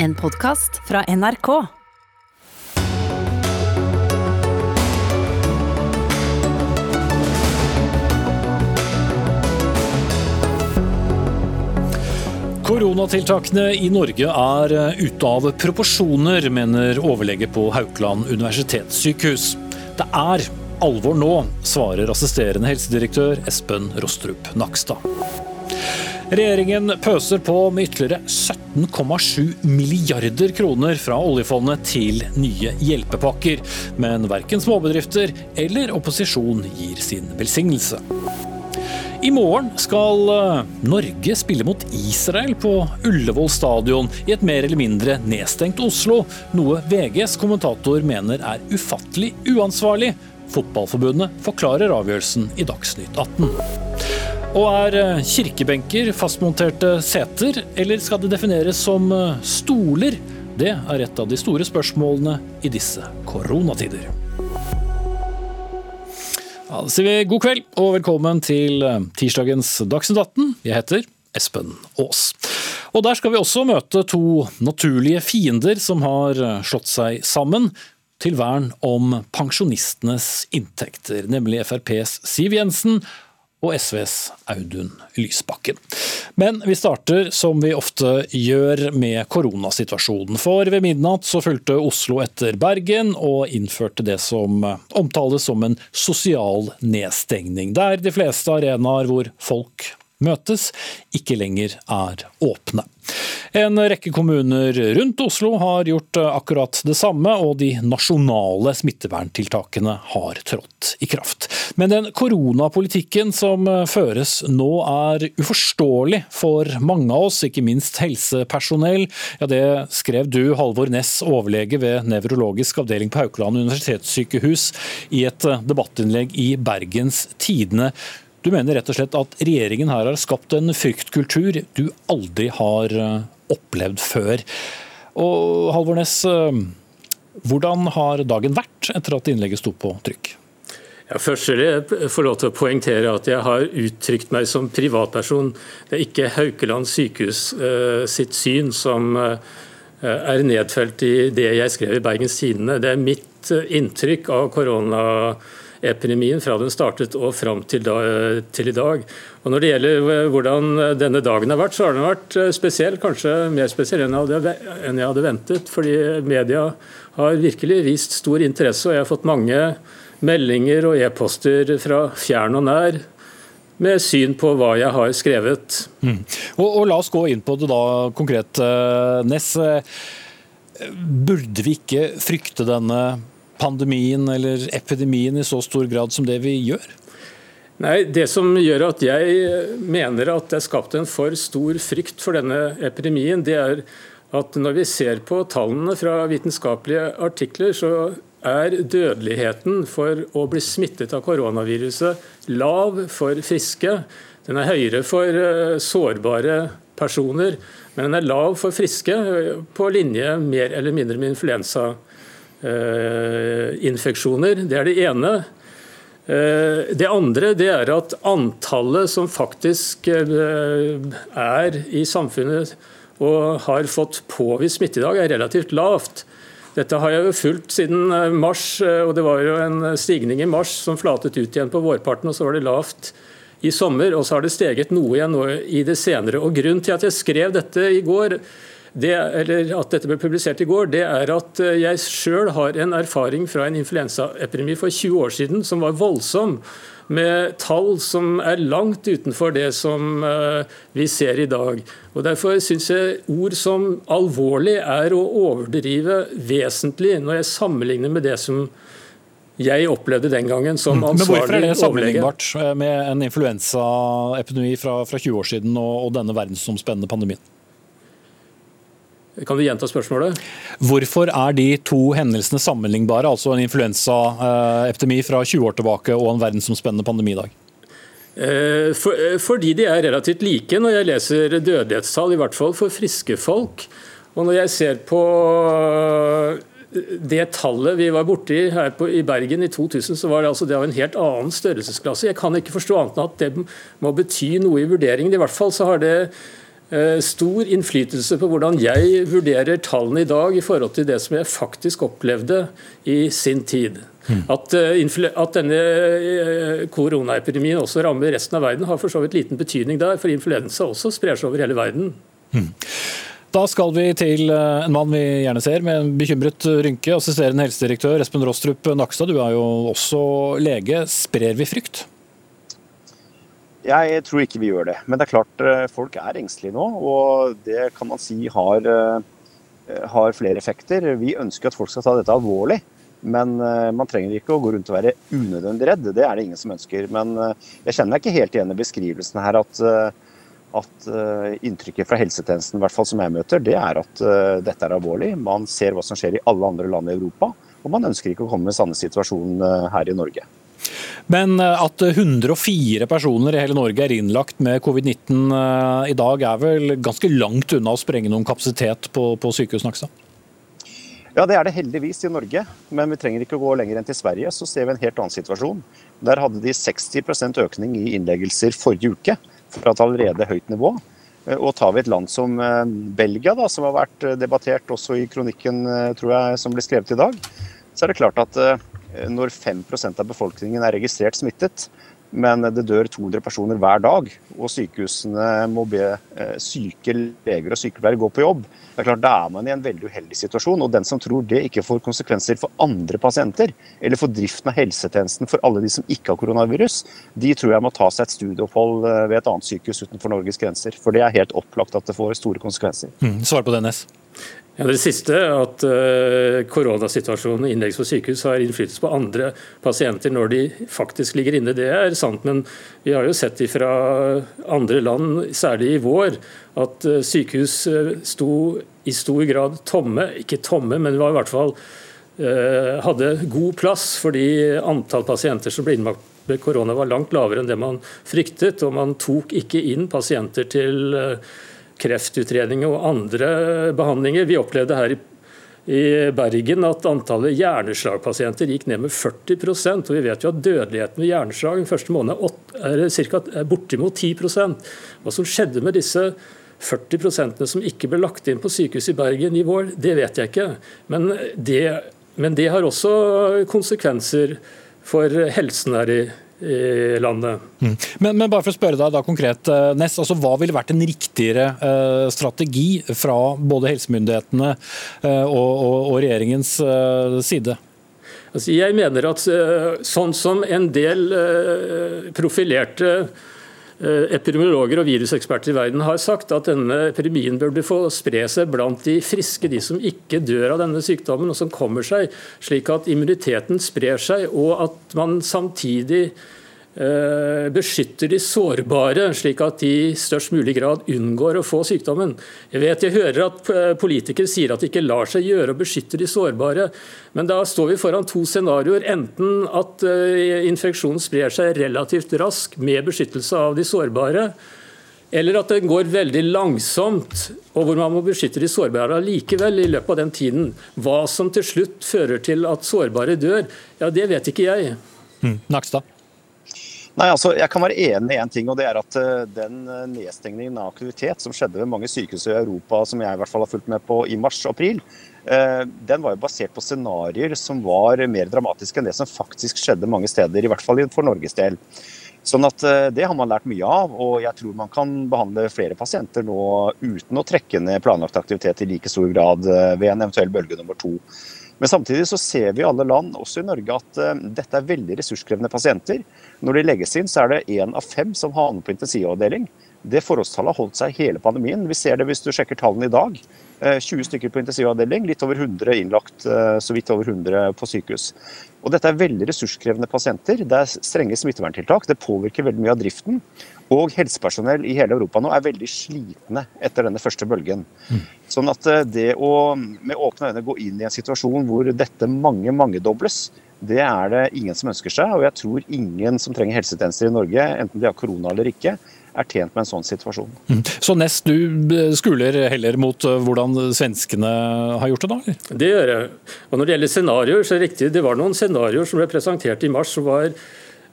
En podkast fra NRK. Koronatiltakene i Norge er eh, ute av proporsjoner, mener overlege på Haukeland universitetssykehus. Det er alvor nå, svarer assisterende helsedirektør Espen Rostrup Nakstad. Regjeringen pøser på med ytterligere 17,7 milliarder kroner fra oljefondet til nye hjelpepakker, men verken småbedrifter eller opposisjon gir sin velsignelse. I morgen skal eh, Norge spille mot Israel på Ullevål stadion i et mer eller mindre nedstengt Oslo, noe VGs kommentator mener er ufattelig uansvarlig. Fotballforbundet forklarer avgjørelsen i Dagsnytt 18. Og er eh, kirkebenker fastmonterte seter, eller skal det defineres som eh, stoler? Det er et av de store spørsmålene i disse koronatider. Ja, da sier vi god kveld og velkommen til eh, tirsdagens Dagsnytt 18. Jeg heter Espen Aas. Og der skal vi også møte to naturlige fiender som har slått seg sammen til vern om pensjonistenes inntekter, nemlig FrPs Siv Jensen og SVs Audun Lysbakken. Men vi starter som vi ofte gjør med koronasituasjonen. For ved midnatt så fulgte Oslo etter Bergen og innførte det som omtales som en sosial nedstengning, der de fleste arenaer hvor folk møtes, ikke lenger er åpne. En rekke kommuner rundt Oslo har gjort akkurat det samme, og de nasjonale smitteverntiltakene har trådt i kraft. Men den koronapolitikken som føres nå er uforståelig for mange av oss, ikke minst helsepersonell. Ja, det skrev du, Halvor Ness, overlege ved nevrologisk avdeling på Haukeland universitetssykehus, i et debattinnlegg i Bergens Tidende. Du mener rett og slett at regjeringen her har skapt en fryktkultur du aldri har eh, opplevd før. Og Halvor Ness, eh, hvordan har dagen vært etter at innlegget sto på trykk? Ja, først vil jeg få lov til å poengtere at jeg har uttrykt meg som privatperson. Det er ikke Haukeland sykehus uh, sitt syn som er nedfelt i det jeg skrev i Bergens Tidende. Det er mitt inntrykk av korona epidemien fra den startet og fram til, da, til, i dag. Og Når det gjelder eh, hvordan denne dagen har vært, så har den vært eh, spesiell. Kanskje mer spesiell enn jeg hadde, enn jeg hadde ventet. Fordi media har virkelig vist stor interesse, og jeg har fått mange meldinger og e-poster fra fjern og nær med syn på hva jeg har skrevet. Mm. Og, og, La oss gå inn på det da konkret, eh, Ness. Burde vi ikke frykte denne pandemien eller epidemien i så stor grad som det vi gjør? Nei, Det som gjør at jeg mener at det er skapt en for stor frykt for denne epidemien, det er at når vi ser på tallene fra vitenskapelige artikler, så er dødeligheten for å bli smittet av koronaviruset lav for friske. Den er høyere for eh, sårbare personer, men den er lav for friske, på linje mer eller mindre med influensa Eh, infeksjoner. Det er det ene. Eh, det andre det er at antallet som faktisk eh, er i samfunnet og har fått påvist smitte i dag, er relativt lavt. Dette har jeg jo fulgt siden mars, og det var jo en stigning i mars som flatet ut igjen på vårparten, og så var det lavt i sommer, og så har det steget noe igjen nå i det senere. Og Grunnen til at jeg skrev dette i går, det, eller at dette ble publisert i går, det er at eh, jeg sjøl har en erfaring fra en influensaepidemi for 20 år siden som var voldsom. Med tall som er langt utenfor det som eh, vi ser i dag. Og Derfor syns jeg ord som alvorlig er å overdrive vesentlig når jeg sammenligner med det som jeg opplevde den gangen som ansvarlig overlege. Men Hvorfor er det sammenlignbart eh, med en influensaepidemi fra, fra 20 år siden og, og denne verdensomspennende pandemien? Kan du gjenta spørsmålet? Hvorfor er de to hendelsene sammenlignbare, altså en influensaepidemi fra 20 år tilbake og en verdensomspennende pandemi i dag? Eh, for, eh, fordi de er relativt like når jeg leser dødelighetstall, i hvert fall for friske folk. Og når jeg ser på eh, det tallet vi var borti her på, i Bergen i 2000, så var det altså det av en helt annen størrelsesklasse. Jeg kan ikke forstå annet enn at det må bety noe i vurderingen. I hvert fall så har det stor innflytelse på hvordan jeg vurderer tallene i dag i forhold til det som jeg faktisk opplevde i sin tid. Mm. At, at, denne koronaepidemien også rammer resten av verden, har for så vidt liten betydning der, for influensa også sprer seg over hele verden. Mm. Da skal vi til eh, en mann vi gjerne ser med en bekymret rynke. Assisterende helsedirektør Espen Rostrup Nakstad, du er jo også lege. Sprer vi frykt? Jeg tror ikke vi gjør det. Men det er klart eh, folk er engstelige nå. Og det kan man si har, eh, har flere effekter. Vi ønsker at folk skal ta dette alvorlig. Men man trenger ikke å gå rundt og være unødvendig redd. Det er det ingen som ønsker. Men jeg kjenner meg ikke helt igjen i beskrivelsen her at at inntrykket fra helsetjenesten hvert fall som jeg møter, det er at dette er alvorlig. Man ser hva som skjer i alle andre land i Europa, og man ønsker ikke å komme i samme situasjon her i Norge. Men at 104 personer i hele Norge er innlagt med covid-19 i dag, er vel ganske langt unna å sprenge noen kapasitet på, på sykehus, Nakstad? Ja, det er det heldigvis i Norge, men vi trenger ikke å gå lenger enn til Sverige. Så ser vi en helt annen situasjon. Der hadde de 60 økning i innleggelser forrige uke fra et allerede høyt nivå. Eh, og tar vi et land som eh, Belgia, da, som har vært eh, debattert også i kronikken tror jeg, som ble skrevet i dag, så er det klart at når 5% av befolkningen er registrert smittet, men det dør 200 personer hver dag, og sykehusene må be syke leger og sykepleiere gå på jobb, det er klart, Da er man i en veldig uheldig situasjon. og Den som tror det ikke får konsekvenser for andre pasienter, eller for driften av helsetjenesten for alle de som ikke har koronavirus, de tror jeg må ta seg et studieopphold eh, ved et annet sykehus utenfor Norges grenser. For det er helt opplagt at det får store konsekvenser. Mm, svar på det, Ness. Ja, Det siste, at uh, koronasituasjonen og innleggelse på sykehus har innflytelse på andre pasienter når de faktisk ligger inne, det er sant. Men vi har jo sett fra andre land, særlig i vår, at uh, sykehus uh, sto i stor grad tomme. Ikke tomme, men var i hvert fall hadde god plass fordi antall pasienter som ble innlagt med korona var langt lavere enn det man fryktet. Og man tok ikke inn pasienter til kreftutredning og andre behandlinger. Vi opplevde her i, i Bergen at antallet hjerneslagpasienter gikk ned med 40% og Vi vet jo at dødeligheten ved hjerneslag den første måneden er, er bortimot 10% Hva som skjedde med disse 40 som ikke ble lagt inn på sykehuset i Bergen i vår, det vet jeg ikke. Men det, men det har også konsekvenser for helsen her i landet. Mm. Men, men, bare for å spørre deg da konkret, eh, Ness, altså Hva ville vært en riktigere uh, strategi fra både helsemyndighetene uh, og, og, og, regjeringens uh, side? Altså, jeg mener at sånn som en del profilerte epidemiologer og viruseksperter i verden har sagt at denne epidemien burde få spre seg blant de friske, de som ikke dør av denne sykdommen, og som kommer seg, slik at immuniteten sprer seg, og at man samtidig Eh, beskytter de sårbare, slik at de i størst mulig grad unngår å få sykdommen. Jeg vet jeg hører at eh, politikere sier at det ikke lar seg gjøre å beskytte de sårbare, men da står vi foran to scenarioer. Enten at eh, infeksjonen sprer seg relativt raskt med beskyttelse av de sårbare, eller at den går veldig langsomt, og hvor man må beskytte de sårbare likevel i løpet av den tiden. Hva som til slutt fører til at sårbare dør, ja det vet ikke jeg. Mm. Nei, altså, Jeg kan være enig i én ting, og det er at uh, den eh, nedstengningen av aktivitet som skjedde ved mange sykehus i Europa, som jeg i hvert fall har fulgt med på i mars-april, uh, den var jo basert på scenarioer som var mer dramatiske enn det som faktisk skjedde mange steder, i hvert fall for Norges del. Sånn at Det har man lært mye av, og jeg tror man kan behandle flere pasienter nå uten å trekke ned planlagt aktivitet i like stor grad ved en eventuell bølge nummer to. Men samtidig så ser vi i alle land, også i Norge, at uh, dette er veldig ressurskrevende pasienter. Når de legges inn, så er det én av fem som havner på intensivavdeling. Det forholdstallet har holdt seg hele pandemien. Vi ser det hvis du sjekker tallene i dag. 20 eh, stykker på intensivavdeling, litt over 100 innlagt, eh, så vidt over 100 på sykehus. Og dette er veldig ressurskrevende pasienter. Det er strenge smitteverntiltak. Det påvirker veldig mye av driften. Og helsepersonell i hele Europa nå er veldig slitne etter denne første bølgen. Mm. Sånn at eh, det å med åpne øyne gå inn i en situasjon hvor dette mange mangedobles, det er det ingen som ønsker seg. Og jeg tror ingen som trenger helsetjenester i Norge, enten de har korona eller ikke, er tjent med en sånn situasjon. Mm. Så Nest, du skuler heller mot eh, hvordan svenskene har gjort det, da? Eller? Det gjør jeg. Og Når det gjelder scenarioer, så er det riktig. Det var noen scenarioer som ble presentert i mars som var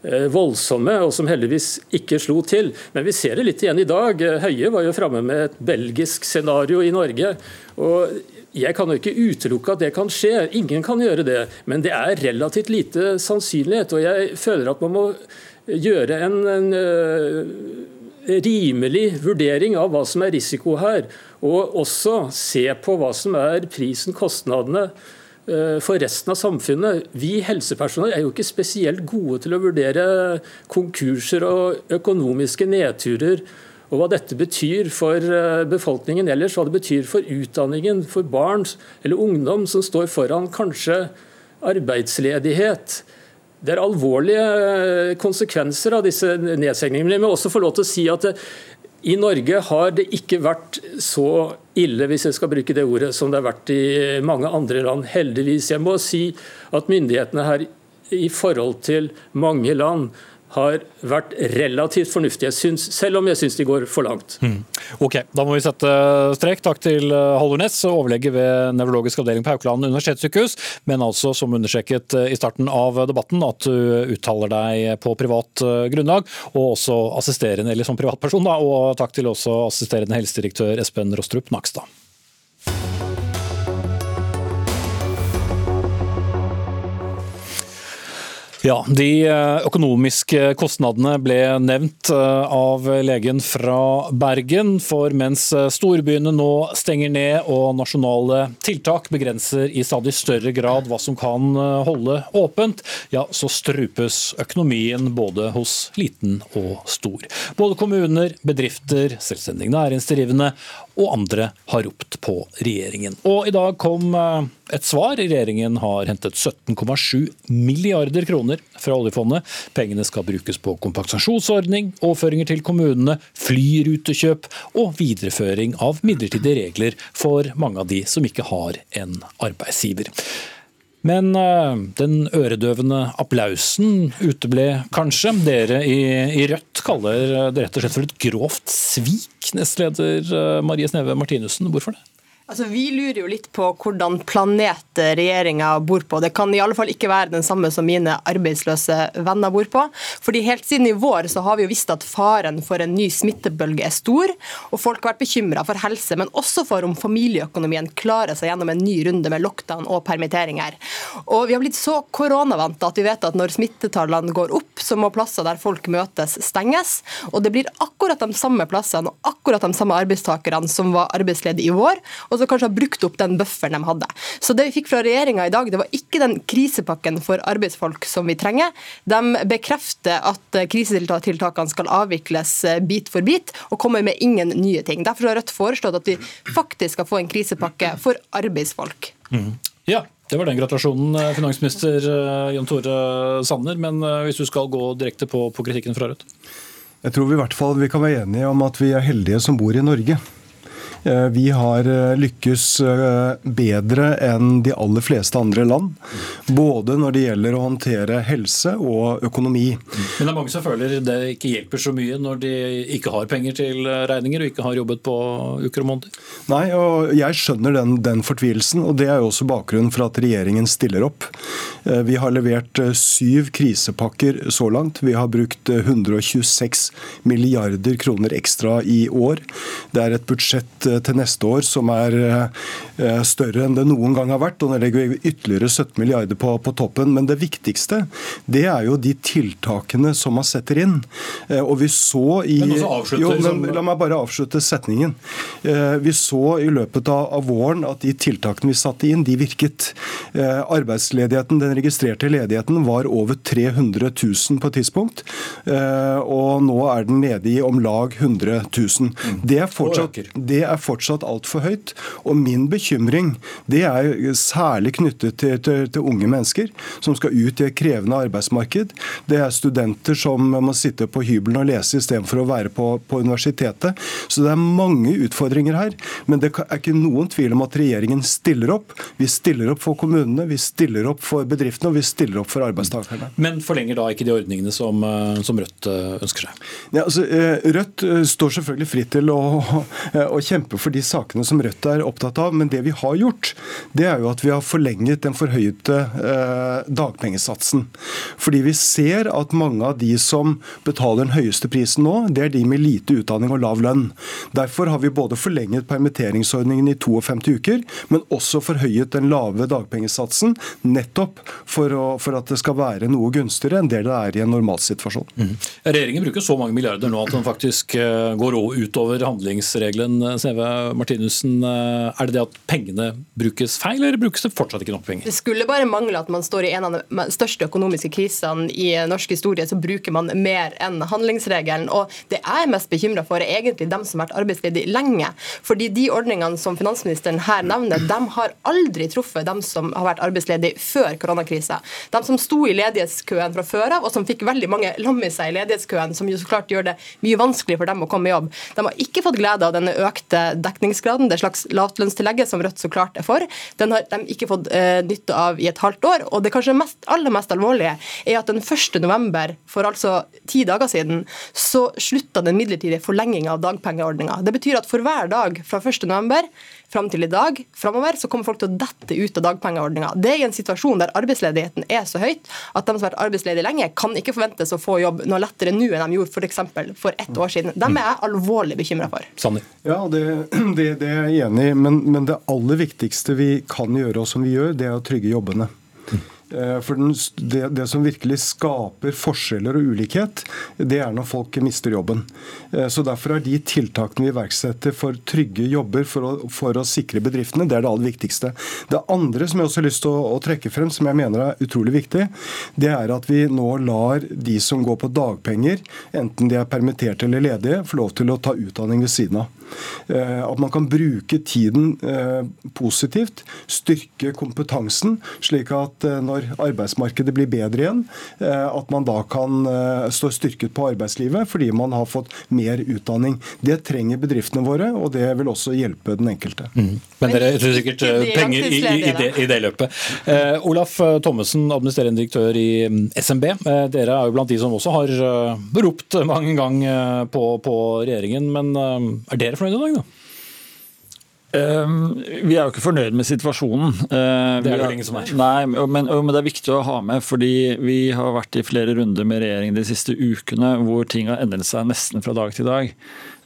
Eh, voldsomme, og som heldigvis ikke slo til. Men vi ser det litt igjen i dag. Høie var jo framme med et belgisk scenario i Norge. og jeg kan jo ikke utelukke at det kan skje, ingen kan gjøre det. Men det er relativt lite sannsynlighet. Og jeg føler at man må gjøre en, en uh, rimelig vurdering av hva som er risiko her. Og også se på hva som er prisen, kostnadene Eh, for resten av samfunnet. Vi helsepersonell er jo ikke spesielt gode til å vurdere konkurser og økonomiske nedturer. Og hva dette betyr for eh, befolkningen ellers, hva det betyr for utdanningen, for barn eller ungdom som står foran kanskje arbeidsledighet. Det er alvorlige eh, konsekvenser av disse nedstengningene. Men jeg må også få lov til å si at i Norge har det ikke vært så ille, hvis jeg skal bruke det ordet, som det har vært i mange andre land. Heldigvis. Jeg må si at myndighetene her i forhold til mange land har vært relativt fornuftige, synes, selv om jeg syns de går for langt. Mm. Ok, Da må vi sette strek. Takk til eh, Halvornes, overlege ved nevrologisk avdeling på Haukeland universitetssykehus, men altså som understreket eh, i starten av debatten at du uttaler deg på privat eh, grunnlag, og også assisterende, eller som privatperson. da, Og takk til også assisterende helsedirektør Espen Rostrup Nakstad. Ja, De eh, økonomiske kostnadene ble nevnt eh, av legen fra Bergen. For mens eh, storbyene nå stenger ned og nasjonale tiltak begrenser i stadig større grad hva som kan holde åpent, ja, så strupes økonomien både hos liten og stor. Både kommuner, bedrifter, selvstendig næringsdrivende og andre har ropt på regjeringen. Og i dag kom eh, et svar. Regjeringen har hentet 17,7 milliarder kroner fra oljefondet. Pengene skal brukes på kompensasjonsordning, overføringer til kommunene, flyrutekjøp og videreføring av midlertidige regler for mange av de som ikke har en arbeidsgiver. Men uh, den øredøvende applausen uteble kanskje. Dere i, i, Rødt kaller det rett og slett for et grovt svik, nestleder uh, Marie Sneve Martinussen. Hvorfor det? Altså, Vi lurer jo litt på hvordan planet regjeringa bor på. Det kan i alle fall ikke være den samme som mine arbeidsløse venner bor på. Fordi Helt siden i vår så har vi jo visst at faren for en ny smittebølge er stor. og Folk har vært bekymra for helse, men også for om familieøkonomien klarer seg gjennom en ny runde med lockdown og permitteringer. Og Vi har blitt så koronavante at vi vet at når smittetallene går opp, så må plasser der folk møtes, stenges. Og det blir akkurat de samme plassene og akkurat de samme arbeidstakerne som var arbeidsledige i vår. og og så kanskje ha brukt opp den bufferen de hadde. Så det vi fikk fra regjeringa i dag, det var ikke den krisepakken for arbeidsfolk som vi trenger. De bekrefter at krisetiltakene skal avvikles eh, bit for bit, og kommer med ingen nye ting. Derfor har Rødt foreslått at vi faktisk skal få en krisepakke for arbeidsfolk. Mm. Ja, det var den gratulasjonen, eh, finansminister eh, Jan Tore Sanner. Men hvis du skal gå direkte på, på kritikken fra Rødt? Jeg tror vi i hvert fall vi kan være enige om at vi er heldige som bor i Norge. Eh, vi har eh, lykkes eh, bedre enn de aller fleste andre land. Både når det gjelder å håndtere helse og økonomi. Men det er mange som føler det ikke hjelper så mye når de ikke har penger til regninger og ikke har jobbet på uker og måneder? Nei, og jeg skjønner den, den fortvilelsen. Og det er jo også bakgrunnen for at regjeringen stiller opp. Vi har levert syv krisepakker så langt. Vi har brukt 126 milliarder kroner ekstra i år. Det er et budsjett til neste år som er eh, større enn det noen gang har vært. og Nå legger vi ytterligere 17 milliarder på, på, toppen. Men det viktigste det er jo de tiltakene som man setter inn. Eh, og vi så i jo, men, La meg bare avslutte setningen. Eh, vi så i løpet av, av våren at de tiltakene vi satte inn, de virket. Arbeidsledigheten, den registrerte ledigheten, var over 300 000 på et tidspunkt. Og nå er den nede i om lag 100 000. Mm. Det er fortsatt, det er fortsatt altfor høyt. Og min bekymring det er særlig knyttet til, til, til, unge mennesker som skal ut i et krevende arbeidsmarked. Det er studenter som må sitte på hybelen og lese istedenfor å være på, på universitetet. Så det er mange utfordringer her. Men det er ikke noen tvil om at regjeringen stiller opp. Vi stiller opp for kommunene, vi stiller opp for bedriftene og vi stiller opp for arbeidstakerne. Men forlenger da ikke de ordningene som, eh, som Rødt eh, ønsker seg? Ja, altså, eh, Rødt står selvfølgelig fritt til å, å kjempe for de sakene som Rødt er opptatt av. Men det vi har gjort, det er jo at vi har forlenget den forhøyete eh, dagpengesatsen. Fordi vi ser at mange av de som betaler den høyeste prisen nå, det er de med lite utdanning og lav lønn. Derfor har vi både forlenget permitteringsordningen i 52 uker, men også forhøyet den lave dagpengesatsen, nettopp for, å, for at det skal være noe gunstigere enn det det er i en normalsituasjon. Mm. Regjeringen bruker så mange milliarder nå at den faktisk eh, går utover handlingsregelen. Seve Martinussen, eh, er det det at pengene brukes feil, eller brukes det fortsatt ikke nok penger? Det skulle bare mangle at man står i en av de største økonomiske krisene i norsk historie, så bruker man mer enn handlingsregelen. Og det jeg er mest bekymra for, er egentlig dem som har vært arbeidsledige lenge. Fordi de ordningene som finansministeren her nevner, de har aldri truffet dem som har vært arbeidsledige før koronakrisa. De som sto i ledighetskøen fra før av, og som fikk veldig mange lam i seg i ledighetskøen, som jo så klart gjør det mye vanskelig for dem å komme i jobb. De har ikke fått glede av denne økte dekningsgraden, det slags lavtlønnstillegget som Rødt så klart er for. Den har de ikke fått eh, nytte av i et halvt år. Og det kanskje mest, aller mest alvorlige er at den 1. november, for altså ti dager siden, så slutta den midlertidige forlenginga av dagpengeordninga. Det betyr at for hver dag fra 1. november fram til i dag framover, så kommer folk til å dette ut av dagpengeordninga. Det er i en situasjon der arbeidsledigheten er så høyt at de som har vært arbeidsledige lenge, kan ikke forventes å få jobb noe lettere nå enn de gjorde f.eks. For, for ett år siden. Dem er jeg alvorlig bekymra for. Sanne. Ja, det, det, det, er jeg enig i, men, men det aller viktigste vi kan gjøre, og som vi gjør, det er å trygge jobbene. Eh, for den, det, det, som virkelig skaper forskjeller og ulikhet, det er når folk mister jobben. Eh, så Derfor er de tiltakene vi iverksetter for trygge jobber for å, for å, sikre bedriftene, det er det aller viktigste. Det andre som jeg også har lyst til å, å, trekke frem, som jeg mener er utrolig viktig, det er at vi nå lar de som går på dagpenger, enten de er permitterte eller ledige, få lov til å ta utdanning ved siden av. Eh, at man kan bruke tiden positivt, styrke kompetansen, slik at når arbeidsmarkedet blir bedre igjen, eh, at man da kan eh, stå styrket på arbeidslivet fordi man har fått mer utdanning. Det trenger bedriftene våre, og det vil også hjelpe den enkelte. Mm. Men dere tror sikkert eh, penger i, i, det, i, det, løpet. Eh, Olaf Thommessen, administrerende direktør i mm, SMB. Eh, dere er jo blant de som også har ropt mange ganger på, på regjeringen. Men er dere fornøyde i dag, da? Ehm, vi er jo ikke fornøyd med situasjonen. Ehm, det er det ingen som er. Nei, men, men, det er viktig å ha med, fordi vi har vært i flere runder med regjeringen de siste ukene hvor ting har endret seg nesten fra dag til dag.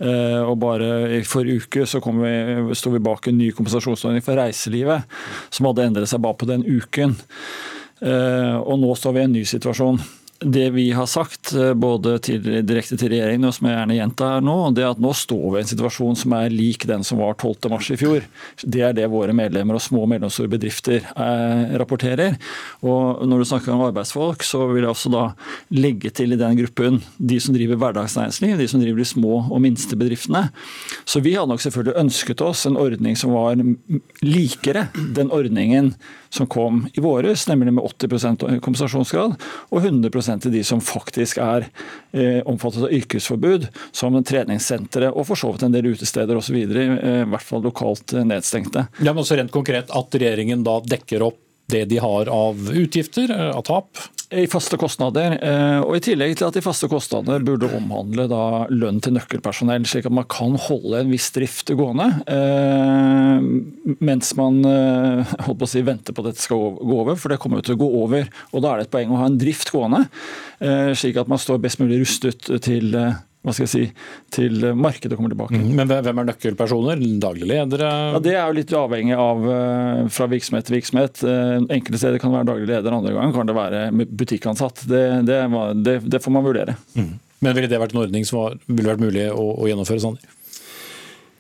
Ehm, og bare i forrige uke så vi, sto vi bak en ny kompensasjonsordning for reiselivet, som hadde endret seg bare på den uken. Og nå står vi i en ny situasjon det vi har sagt, eh, både til, direkte til regjeringen og som jeg gjerne gjentar nå, det er at nå står vi i en situasjon som er lik den som var 12.3 i fjor. Det er det våre medlemmer og små og mellomstore bedrifter eh, rapporterer. Og Når du snakker om arbeidsfolk, så vil jeg også da legge til i den gruppen de som driver hverdagsnæringsliv, de som driver de små og minste bedriftene. Så vi hadde nok selvfølgelig ønsket oss en ordning som var likere den ordningen som kom i våres, nemlig med 80% kompensasjonsgrad, og 100 til de som faktisk er eh, omfattet av yrkesforbud, som treningssentre og for så vidt en del utesteder osv., eh, i hvert fall lokalt eh, nedstengte. Ja, men også rent konkret At regjeringen da dekker opp det de har av utgifter, eh, av tap? I faste kostnader. Eh, og I tillegg til at de faste kostnadene burde omhandle lønn til nøkkelpersonell, slik at man kan holde en viss drift gående eh, mens man holdt på å si, venter på at dette skal gå over, for det kommer jo til å gå over. Og Da er det et poeng å ha en drift gående, slik at man står best mulig rustet til hva skal jeg si, til markedet kommer tilbake. Mm, men hvem er nøkkelpersoner? Daglige ledere? Ja, det er jo litt avhengig av eh, fra virksomhet til virksomhet. Eh, enkelte steder kan det være daglig leder, andre ganger kan det være butikkansatt. Det, det, det, det får man vurdere. Mm. Men ville det vært en ordning som var, ville vært mulig å, å gjennomføre? sånn?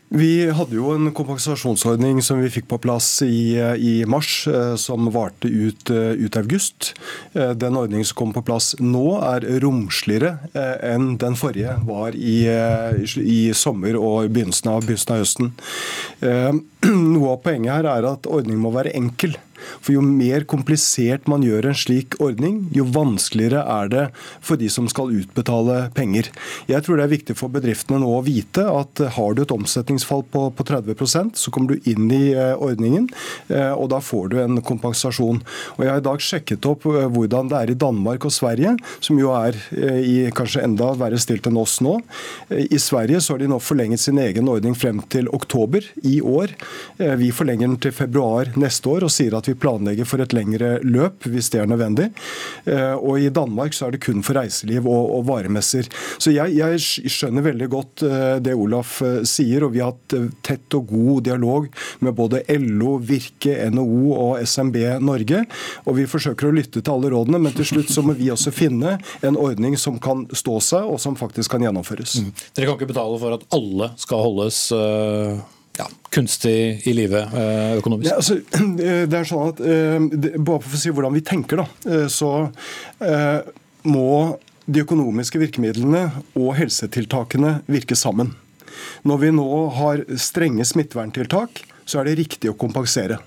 Vi hadde jo en kompensasjonsordning som vi fikk på plass i, i mars, eh, som varte ut, eh, ut august. Eh, den ordningen som kom på plass nå, er romsligere enn den forrige var i, i sommer og begynnelsen av, begynnelsen av høsten. Noe av poenget her er at ordningen må være enkel. For jo mer komplisert man gjør en slik ordning, jo vanskeligere er det for de som skal utbetale penger. Jeg tror det er viktig for bedriftene nå å vite at har du et omsetningsfall på, på 30% så kommer du inn i eh, ordningen, eh, og da får du en kompensasjon. Og Jeg har i dag sjekket opp eh, hvordan det er i Danmark og Sverige, som jo er i kanskje enda verre stilt enn oss nå. I Sverige så har de nå forlenget sin egen ordning frem til oktober i år. Vi forlenger den til februar neste år og sier at vi planlegger for et lengre løp hvis det er nødvendig. Og i Danmark så er det kun for reiseliv og, og varemesser. Så jeg, jeg, skjønner veldig godt det Olaf sier, og vi har hatt tett og god dialog med både LO, Virke, NHO og SMB Norge. Og vi forsøker å lytte til alle rådene, men til slutt så må vi også finne en ordning som kan stå seg, og som faktisk kan gjennomføres. Mm. Dere kan ikke betale for at alle skal holdes uh ja, kunstig i live uh, økonomisk? Ja, altså, det er sånn at, uh, Bare for å si hvordan vi tenker, da, så må de økonomiske virkemidlene og helsetiltakene virke sammen. Når vi nå har strenge smitteverntiltak, så er det riktig å kompensere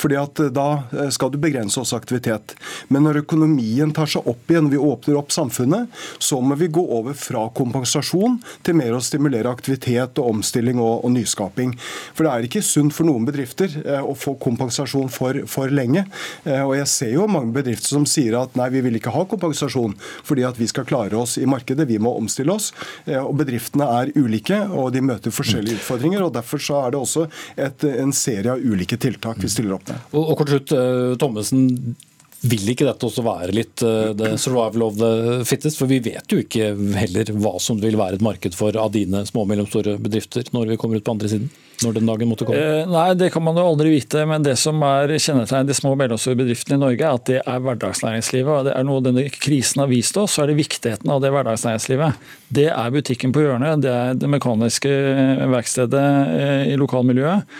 fordi at eh, da eh, skal du begrense også aktivitet. Men når økonomien tar seg opp igjen, vi åpner opp samfunnet, så må vi gå over fra kompensasjon til mer å stimulere aktivitet og omstilling og, og nyskaping. For det er ikke sunt for noen bedrifter eh, å få kompensasjon for, for lenge. Og jeg ser jo mange bedrifter som sier at nei, vi vil ikke ha kompensasjon fordi at vi skal klare oss i markedet, vi må omstille oss. Og bedriftene er ulike, og de møter forskjellige utfordringer. og Derfor så er det også et, en serie av ulike tiltak vi stiller stiller opp med. Og, og kort slutt, uh, Thommessen. Vil ikke dette også være litt uh, the survival of the fittest? For vi vet jo ikke heller hva som vil være et marked for av dine små og mellomstore bedrifter når vi kommer ut på andre siden? Når den dagen måtte komme? Eh, nei, Det kan man jo aldri vite. Men det som er kjennetegnet de små og mellomstore bedriftene i Norge, er at det er hverdagsnæringslivet. og det er Noe denne krisen har vist oss, så er det viktigheten av det hverdagsnæringslivet. Det er butikken på hjørnet, det er det mekaniske eh, verkstedet eh, i lokalmiljøet.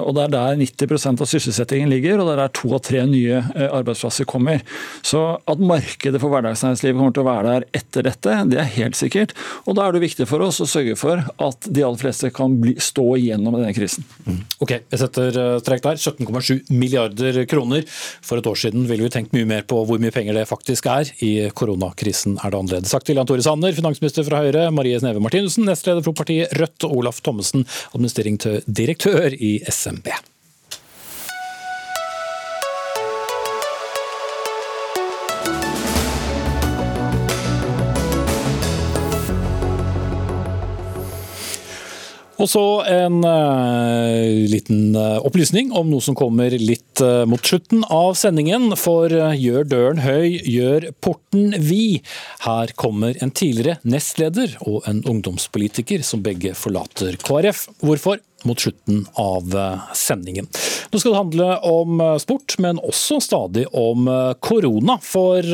Og Det er der 90% av sysselsettingen ligger, og det er der to av tre nye arbeidsplasser kommer. Så at markedet for hverdagsnæringslivet kommer til å være der etter dette, det er helt sikkert. Og Da er det viktig for oss å sørge for at de aller fleste kan bli, stå igjennom denne krisen. Mm. Ok, jeg setter trekk der. 17,7 milliarder kroner. For et år siden ville vi tenkt mye mer på hvor mye penger det faktisk er. I koronakrisen er det annerledes. Sagt til Jan Tore Sanner, finansminister fra Høyre, Marie Sneve Martinussen, nestleder for partiet Rødt, og Olaf Thommessen, administreringsdirektør i SMB. Og så en uh, liten uh, opplysning om noe som kommer litt uh, mot slutten av sendingen. For gjør døren høy, gjør porten vid. Her kommer en tidligere nestleder og en ungdomspolitiker som begge forlater KrF. Hvorfor? Mot slutten av eh, sendingen. Nå skal det handle om eh, sport, men også stadig om eh, korona. For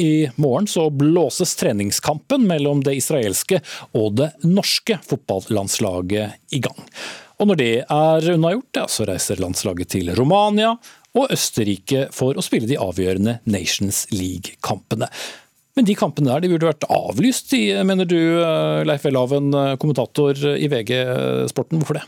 i morgen så blåses treningskampen mellom det israelske og det norske fotballandslaget i gang. Og når det er unnagjort, så reiser landslaget til Romania og Østerrike for å spille de avgjørende Nations League-kampene. Men de kampene der de burde vært avlyst, mener du Leif Welhaven, kommentator i VG Sporten. Hvorfor det?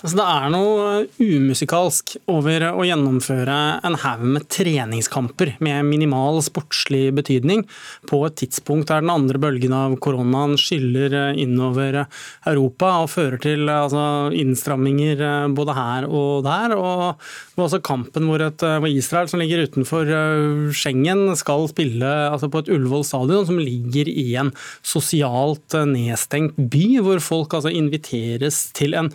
Altså, det er noe umusikalsk over å gjennomføre en haug med treningskamper med minimal sportslig betydning på et tidspunkt der den andre bølgen av koronaen skyller innover Europa og fører til altså, innstramminger både her og der. Og også kampen hvor, et, Israel, som ligger utenfor Schengen, skal spille altså, på et Ullevål stadion som ligger i en sosialt nedstengt by, hvor folk altså, inviteres til en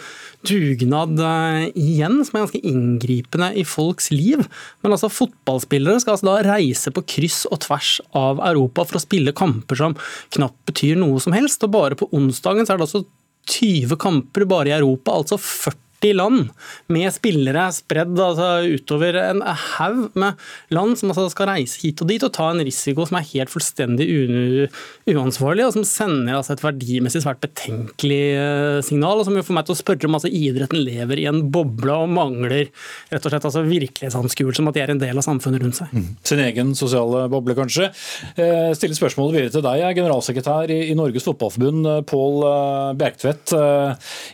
dugnad uh, igjen, som er ganske inngripende i folks liv. Men altså, fotballspillere skal altså da reise på kryss og tvers av Europa for å spille kamper som knapt betyr noe som helst. Og bare på onsdagen så er det altså 20 kamper bare i Europa, altså 40 40 land med spillere spredd altså, utover en haug med land som altså, skal reise hit og dit og ta en risiko som er helt fullstendig uansvarlig, og som sender altså, et verdimessig svært betenkelig eh, signal, og som får meg til å spørre om altså, idretten lever i en boble og mangler rett og slett altså, virkelighetsanskuelse om at de er en del av samfunnet rundt seg. Mm. Sin egen sosiale boble, kanskje. Eh, stiller spørsmålet videre til deg, jeg er generalsekretær i, i Norges Fotballforbund, eh, Pål Bjerktvedt.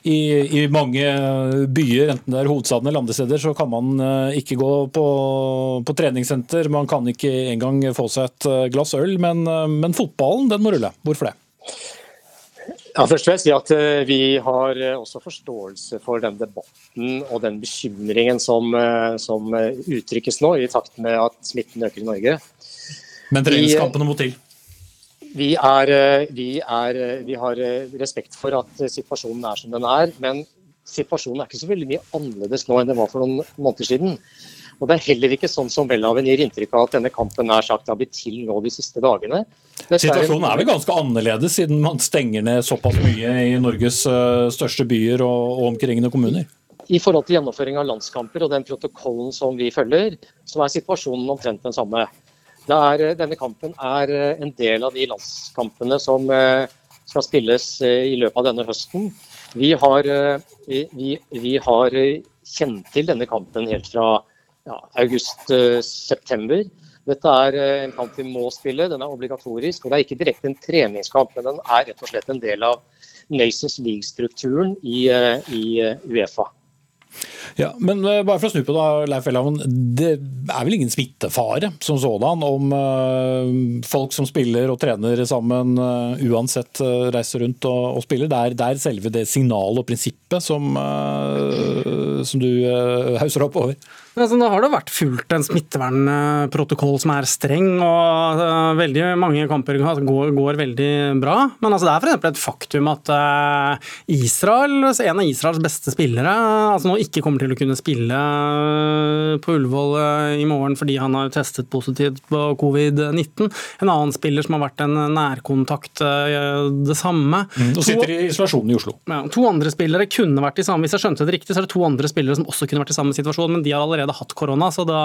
I, I mange byer, enten det er hovedstaden eller andre steder, så kan man ikke gå på, på treningssenter. Man kan ikke engang få seg et glass øl. Men, men fotballen, den må rulle. Hvorfor det? Ja, først vil jeg si at eh, Vi har eh, også forståelse for den debatten og den bekymringen som, eh, som uttrykkes nå, i takt med at smitten øker i Norge. Men treningskampene må til? Vi, er, vi, er, vi, har respekt for at situasjonen er som den er. Men situasjonen er ikke så veldig mye annerledes nå enn det var for noen måneder siden. Og Det er heller ikke sånn som Welhaven gir inntrykk av at denne kampen er sagt har blitt til nå de siste dagene. Situasjonen er vel ganske annerledes, siden man stenger ned såpass mye i Norges eh, største byer og omkringende kommuner? I forhold til gjennomføring av landskamper og den protokollen som vi følger, så er situasjonen omtrent den samme. Er, denne kampen er eh, en del av de landskampene som eh, skal spilles i løpet av denne høsten. Vi har, vi, vi har kjent til denne kampen helt fra ja, august-september. Dette er eh, en kamp vi må spille, den er obligatorisk. og Det er ikke direkte en treningskamp, men den er rett og slett en del av Nations League-strukturen i, eh, i eh, Uefa. Ja, men bare for å snu på da, Leif Elhaven. Det er vel ingen smittefare som sådan om folk som spiller og trener sammen uansett reiser rundt og, og spiller? Det er, det er, selve det signalet og prinsippet som, som du hauser opp over? Altså, det har da vært fulgt en smittevernprotokoll som er streng, og uh, veldig mange kamper går, går veldig bra. Men altså, det er f.eks. et faktum at uh, Israel, en av Israels beste spillere altså, nå ikke kommer til å kunne spille uh, på Ullevål i morgen fordi han har testet positivt på covid-19. En annen spiller som har vært en nærkontakt, det samme. Mm, og sitter i isolasjon i Oslo. Ja, to andre spillere kunne vært i samme, Hvis jeg skjønte det riktig, så er det to andre spillere som også kunne vært i samme situasjon, men de har allerede allerede hatt korona, så da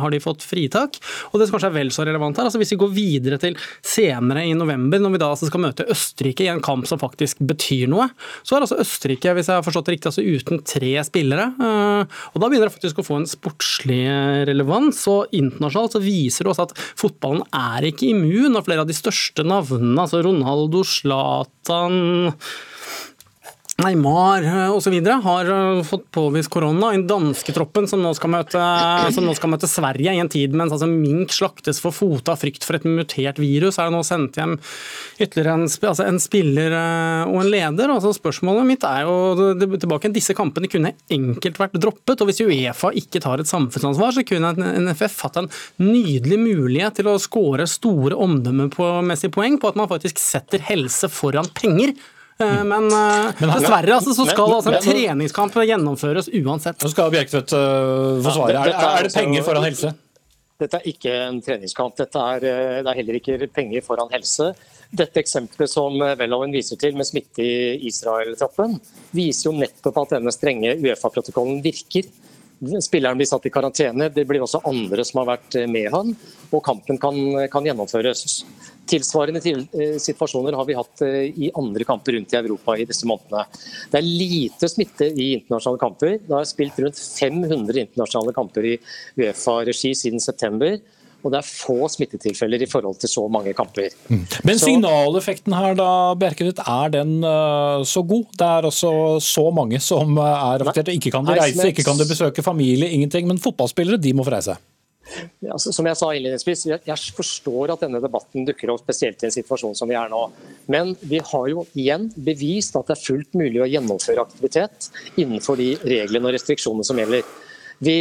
har de fått fritak. Og det som kanskje er vel så relevant her, altså hvis vi går videre til senere i november, når vi da altså skal møte Østerrike i en kamp som faktisk betyr noe, så er altså Østerrike, hvis jeg har forstått det riktig, altså uten tre spillere. Eh, og da begynner det faktisk å få en sportslig relevans. Og internasjonalt så viser det også at fotballen er ikke immun, og flere av de største navnene, altså Ronaldo, Zlatan Neymar eh, osv. har eh, fått påvist korona. Den danske troppen som nå, møte, som nå, skal møte, Sverige i en tid mens altså, mink slaktes for fote av frykt for et mutert virus, er det nå sendt hjem ytterligere en, altså, en spiller eh, og en leder. Altså, spørsmålet mitt er jo tilbake disse kampene kunne enkelt vært droppet. og Hvis Uefa ikke tar et samfunnsansvar, så kunne NFF hatt en nydelig mulighet til å skåre store omdømmemessige poeng på at man faktisk setter helse foran penger. Eh, men, eh, men dessverre altså, så skal men, altså, en treningskamp gjennomføres uansett. Nå skal Bjerkvedt uh, få svare. Er, er, det penger foran helse? Dette er ikke en treningskamp. Dette er, det er heller ikke penger foran helse. Dette eksempelet som Welhaven viser til med smitte i Israel-trappen, viser jo nettopp at denne strenge Uefa-protokollen virker. Spilleren blir satt i karantene, det blir også andre som har vært med han, og kampen kan, kan gjennomføres. Tilsvarende til, eh, situasjoner har vi hatt eh, i andre kamper rundt i Europa i disse månedene. Det er lite smitte i internasjonale kamper. Det har spilt rundt 500 internasjonale kamper i Uefa-regi siden september. Og det er få smittetilfeller i forhold til så mange kamper. Mm. Men signaleffekten her da, Bjerkerud, er den uh, så god? Det er altså så mange som er rapportert. Ikke kan de reise, ikke kan de besøke familie, ingenting. Men fotballspillere de må få reise. Ja, som jeg sa innledningsvis, jeg forstår at denne debatten dukker opp spesielt i en situasjon som vi er nå. Men vi har jo igjen bevist at det er fullt mulig å gjennomføre aktivitet innenfor de reglene og restriksjonene som gjelder. Vi,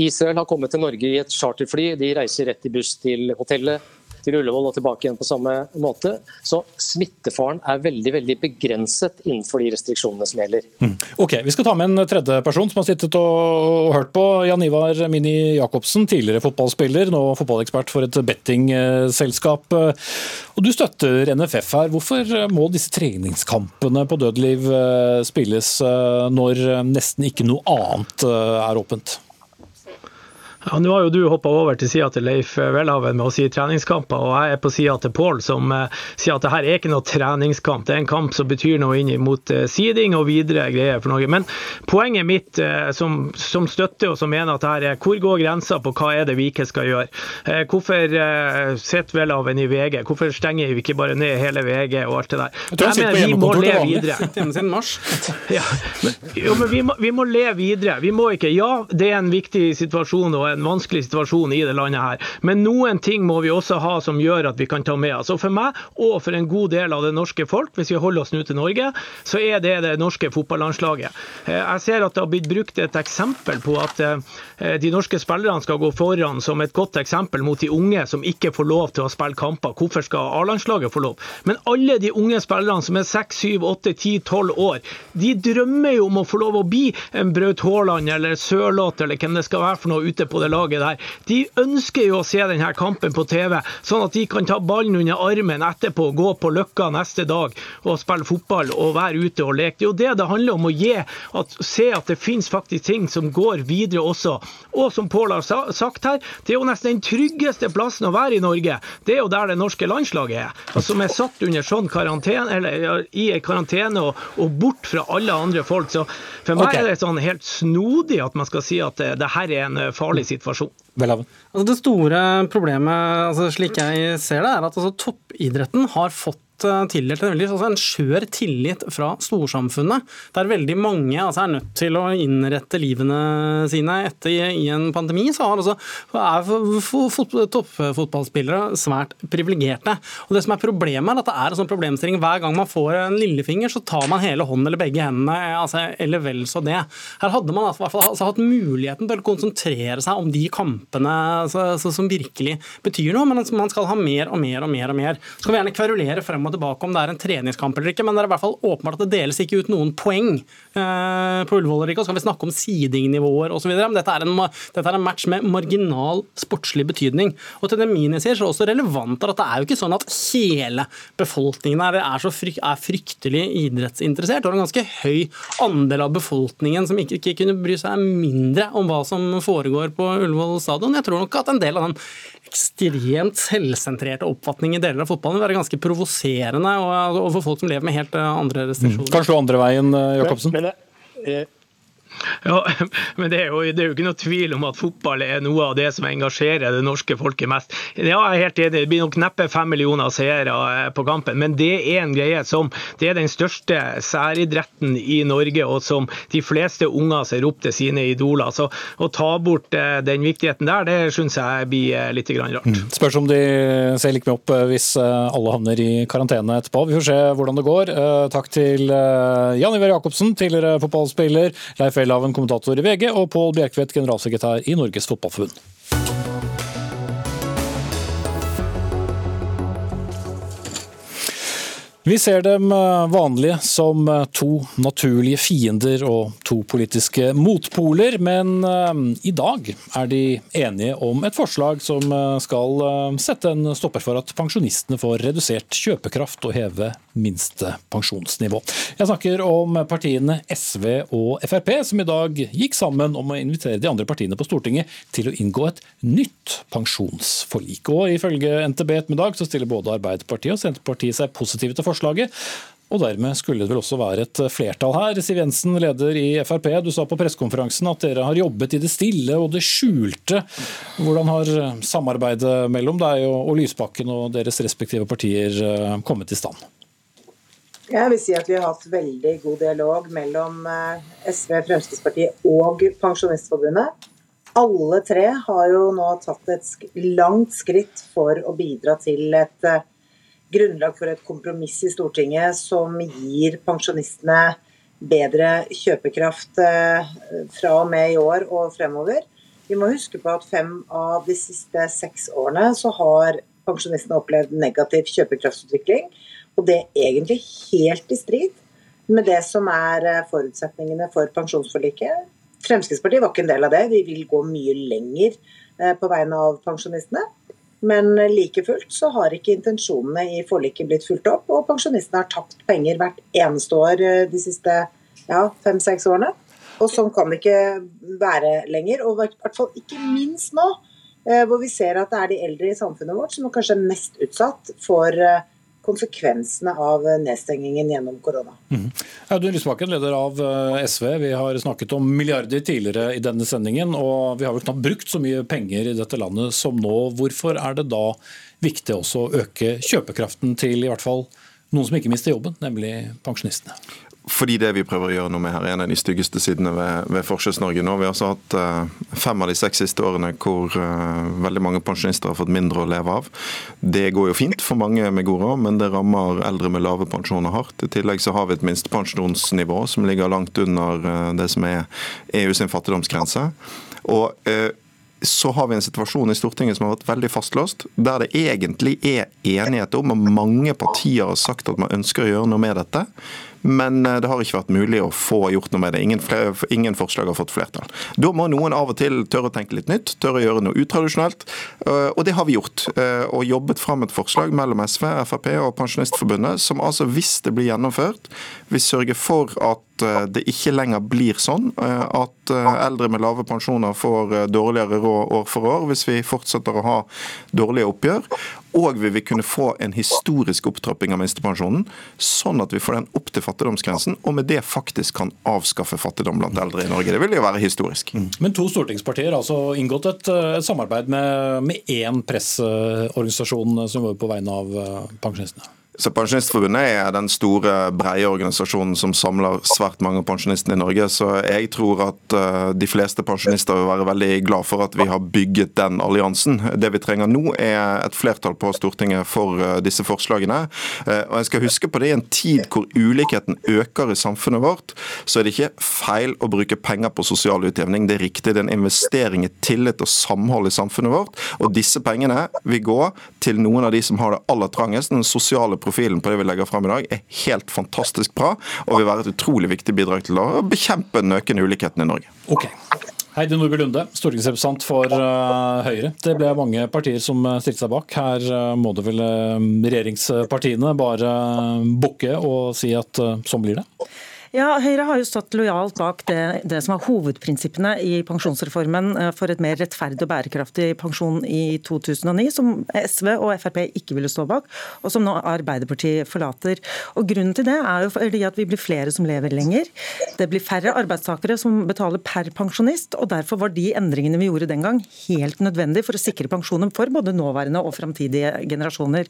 Israel har kommet til Norge i et charterfly. De reiser rett i buss til hotellet til Ullevål og tilbake igjen på samme måte. Så smittefaren er veldig veldig begrenset innenfor de restriksjonene som gjelder. Mm. Ok, Vi skal ta med en tredje person som har sittet og hørt på. Jan Ivar Mini Jacobsen, tidligere fotballspiller, nå fotballekspert for et bettingselskap. Og Du støtter NFF her. Hvorfor må disse treningskampene på dødeliv eh, spilles eh, når nesten ikke noe annet eh, er åpent? Ja, Nå har jo du hoppa over til sida til Leif Welhaven med å si treningskamper, og jeg er på sida til Pål som uh, sier at det her er ikke noe treningskamp. Det er en kamp som betyr noe inn mot uh, siding og videre greier for Norge. Men poenget mitt som, som, støtter og som mener at det her er hvor går grensa på hva er det vi ikke skal gjøre? hvorfor sitter Welhaven i VG? Hvorfor stenger vi ikke bare ned hele VG og alt det der? Jeg mener vi må leve videre. ja, men, jo, men vi må, vi må leve videre. Vi må ikke Ja, det er en viktig situasjon og en vanskelig situasjon i det landet her. Men noen ting må vi også ha som gjør at vi kan ta med oss. Og for meg, og for en god del av det norske folk, hvis vi holder oss nå til Norge, så er det det norske fotballandslaget. Eh, jeg ser at det har blitt brukt et eksempel på at eh, de norske spillerne skal gå foran som et godt eksempel mot de unge som ikke får lov til å spille kamper. Hvorfor skal A-landslaget få lov? Men alle de unge spillerne som er 6, 7, 8, 10, 12 år, de drømmer jo om å få lov å bli en Braut Haaland eller Sørloth eller hvem det skal være for noe ute på det laget der. De ønsker jo å se denne kampen på TV, sånn at de kan ta ballen under armen etterpå, gå på Løkka neste dag og spille fotball og være ute og leke. Det er jo det det handler om å gi. At, se at det finnes faktisk ting som går videre også. Og som Pål har sagt her, det er jo nesten den tryggeste plassen å være i Norge. Det er jo der det norske landslaget er. Som er satt under sånn karantene, eller i karantene og, og, bort fra alle andre folk. Så for meg okay. er det sånn helt snodig at man skal si at det, det her er en farlig situasjon situasjon. Altså det store problemet, altså slik jeg ser det, er at altså toppidretten har fått Eh, tildelt en altså en skjør tillit fra storsamfunnet. Der veldig mange altså, er nødt til å innrette livene sine etter i en pandemi, så har altså, er toppfotballspillere svært privilegerte. Det som er problemet, er at det er en sånn problemstilling hver gang man får en lillefinger, så tar man hele hånden eller begge hendene, altså, eller vel så det. Her hadde man altså, altså, hatt muligheten til å konsentrere seg om de kampene altså, som virkelig betyr noe, men man skal ha mer og mer og mer. og mer. Så kan vi gjerne kverulere frem og tilbake om det er en treningskamp eller ikke, men det er i hvert fall åpenbart at det deles ikke ut noen poeng på Ullevål. Og så kan vi snakke om sidingnivåer osv. Men dette er, en, dette er en match med marginal sportslig betydning. Og til det Mini sier, så er det også relevant at det er jo ikke sånn at hele befolkningen er, er, frykt, er fryktelig idrettsinteressert. Og en ganske høy andel av befolkningen som ikke, ikke kunne bry seg mindre om hva som foregår på Ullevål stadion. Jeg tror nok at en del av den ekstremt selvsentrerte oppfatning i deler av fotballen vil være ganske provoserende overfor folk som lever med helt eh, andre restriksjoner. Mm. Kanskje andre veien, eh, Jacobsen? Men, men, eh, ja, men det er, jo, det er, jo, ikke noe tvil om at fotball er noe av det som engasjerer det norske folket mest. Ja, jeg er helt enig, Det blir nok neppe fem millioner seere eh, på kampen, men det er en greie som det er den største særidretten i Norge, og som de fleste unger ser opp til sine idoler. Så Å ta bort eh, den viktigheten der, det syns jeg blir eh, litt rart. Mm. Spørs om de ser like mye opp hvis alle havner i karantene etterpå. Vi får se hvordan det går. Takk til Jan Iver Jacobsen, tidligere fotballspiller. Leif Welhaven, kommentator i VG, og Pål Bjerkvedt, generalsekretær i Norges Fotballforbund. Vi ser dem eh, vanlige som eh, to naturlige fiender og to politiske motpoler, men eh, i dag er de enige om et forslag som skal sette en stopper for at pensjonistene får redusert kjøpekraft og heve minste pensjonsnivå. Jeg snakker om partiene SV og Frp, som i dag gikk sammen om å invitere de andre partiene på Stortinget til å inngå et nytt pensjonsforlik. Og Ifølge NTB ettermiddag så stiller både Arbeiderpartiet og Senterpartiet seg positive til forslaget. Og dermed skulle det vel også være et flertall her. Siv Jensen, leder i Frp, du sa på pressekonferansen at dere har jobbet i det stille og det skjulte. Hvordan har samarbeidet mellom deg og Lysbakken og deres respektive partier eh, kommet i stand? Jeg vil si at vi har hatt veldig god dialog mellom eh, SV, Fremskrittspartiet og Pensjonistforbundet. Alle tre har jo nå tatt et langt skritt for å bidra til et eh, grunnlag for et kompromiss i Stortinget som gir pensjonistene bedre kjøpekraft eh, fra og med i år og fremover. Vi må huske på at fem av de siste seks årene så har pensjonistene opplevd negativ kjøpekraftsutvikling. Og det er egentlig helt i strid med det som er eh, forutsetningene for pensjonsforliket. Fremskrittspartiet var ikke en del av det. Vi vil gå mye lenger eh, på vegne av pensjonistene. Men like fullt så har ikke intensjonene i forliket blitt fulgt opp, og pensjonistene har tapt penger hvert eneste år eh, de siste ja, fem-seks årene. Og sånn kan det ikke være lenger. Og i hvert fall ikke minst nå, eh, hvor vi ser at det er de eldre i samfunnet vårt som er kanskje mest utsatt for eh, konsekvensene av nedstengingen gjennom korona. Mm. Audun Lysbakken, leder av SV. Vi har snakket om milliarder tidligere i denne sendingen, og vi har vel knapt brukt så mye penger i dette landet som nå. Hvorfor er det da viktig også å øke kjøpekraften til i hvert fall noen som ikke mister jobben, nemlig pensjonistene? Fordi det vi prøver å gjøre noe med her, er en av de styggeste sidene ved, ved Forskjells-Norge nå. Vi har altså hatt uh, fem av de seks siste årene hvor uh, veldig mange pensjonister har fått mindre å leve av. Det går jo fint for mange med god råd, men det rammer eldre med lave pensjoner hardt. I tillegg så har vi et minstepensjonsnivå som ligger langt under uh, det som er EU sin fattigdomsgrense. Og så har vi en situasjon i Stortinget som har vært veldig fastlåst, der det egentlig er enighet om, og mange partier har sagt at man ønsker å gjøre noe med dette. Men eh, det har ikke vært mulig å få gjort noe med det. Ingen, ingen, forslag har fått flertall. Da må noen av og til tørre å tenke litt nytt, tørre å gjøre noe utradisjonelt. Eh, og det har vi gjort. Eh, og jobbet fram et forslag mellom SV, Frp og Pensjonistforbundet som altså, hvis det blir gjennomført, vil sørge for at det ikke lenger blir sånn at eldre med lave pensjoner får dårligere råd år for år hvis vi fortsetter å ha dårlige oppgjør. Og vi vil kunne få en historisk opptrapping av minstepensjonen, sånn at vi får den opp til fattigdomsgrensen, og med det faktisk kan avskaffe fattigdom blant eldre i Norge. Det vil jo være historisk. Mm. Men to stortingspartier har altså inngått et, et eh, samarbeid med, med én presseorganisasjon som går på vegne av eh, pensjonistene? Så Pensjonistforbundet er den store, breie organisasjonen som samler svært mange pensjonister i Norge. Så jeg tror at uh, de fleste pensjonister vil være veldig glad for at vi har bygget den alliansen. Det vi trenger nå, er et flertall på Stortinget for uh, disse forslagene. Uh, og jeg skal huske på det I en tid hvor ulikheten øker i samfunnet vårt, så er det ikke feil å bruke penger på sosial utjevning. Det er riktig. Det er en investering i tillit og samhold i samfunnet vårt. Og disse pengene vil gå til noen av de som har det aller trangest. den sosiale profilen på det vi legger fram i dag, er helt fantastisk bra og vil være et utrolig viktig bidrag til å bekjempe den økende ulikheten i Norge. Ok. Heidi Nordby Lunde, stortingsrepresentant for uh, Høyre. Det ble mange partier som uh, stilte seg bak. Her uh, må det vel regjeringspartiene bare bukke og si at sånn blir det? Ja, Høyre har jo stått lojalt bak det, det, som var hovedprinsippene i pensjonsreformen eh, for et mer rettferdig og bærekraftig pensjon i 2009, som SV og Frp ikke ville stå bak, og som nå Arbeiderpartiet forlater. Og Grunnen til det er jo fordi at vi blir flere som lever lenger. Det blir færre arbeidstakere som betaler per pensjonist, og derfor var de endringene vi gjorde den gang helt nødvendige for å sikre pensjonen for både nåværende og framtidige generasjoner.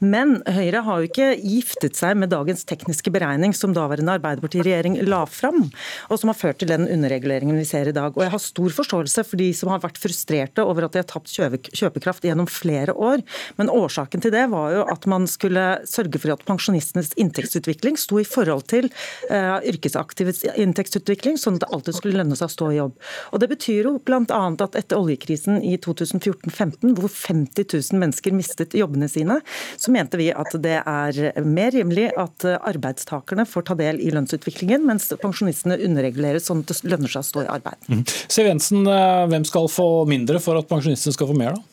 Men Høyre har jo ikke giftet seg med dagens tekniske beregning som daværende Arbeiderparti regjering la fram, og som har ført til den underreguleringen vi ser i dag. Og Jeg har stor forståelse for de som har vært frustrerte over at de har tapt kjøpekraft gjennom flere år, men årsaken til det var jo at man skulle sørge for at pensjonistenes inntektsutvikling sto i forhold til uh, yrkesaktives inntektsutvikling, sånn at det alltid skulle lønne seg å stå i jobb. Og Det betyr jo bl.a. at etter oljekrisen i 2014-15, hvor 50 000 mennesker mistet jobbene sine, så mente vi at det er mer rimelig at arbeidstakerne får ta del i lønnsutviklingen utviklingen, mens pensjonistene underreguleres sånn at det lønner seg å stå i arbeid. Mm. Siv Jensen, eh, hvem skal få mindre for at pensjonistene skal få mer, da?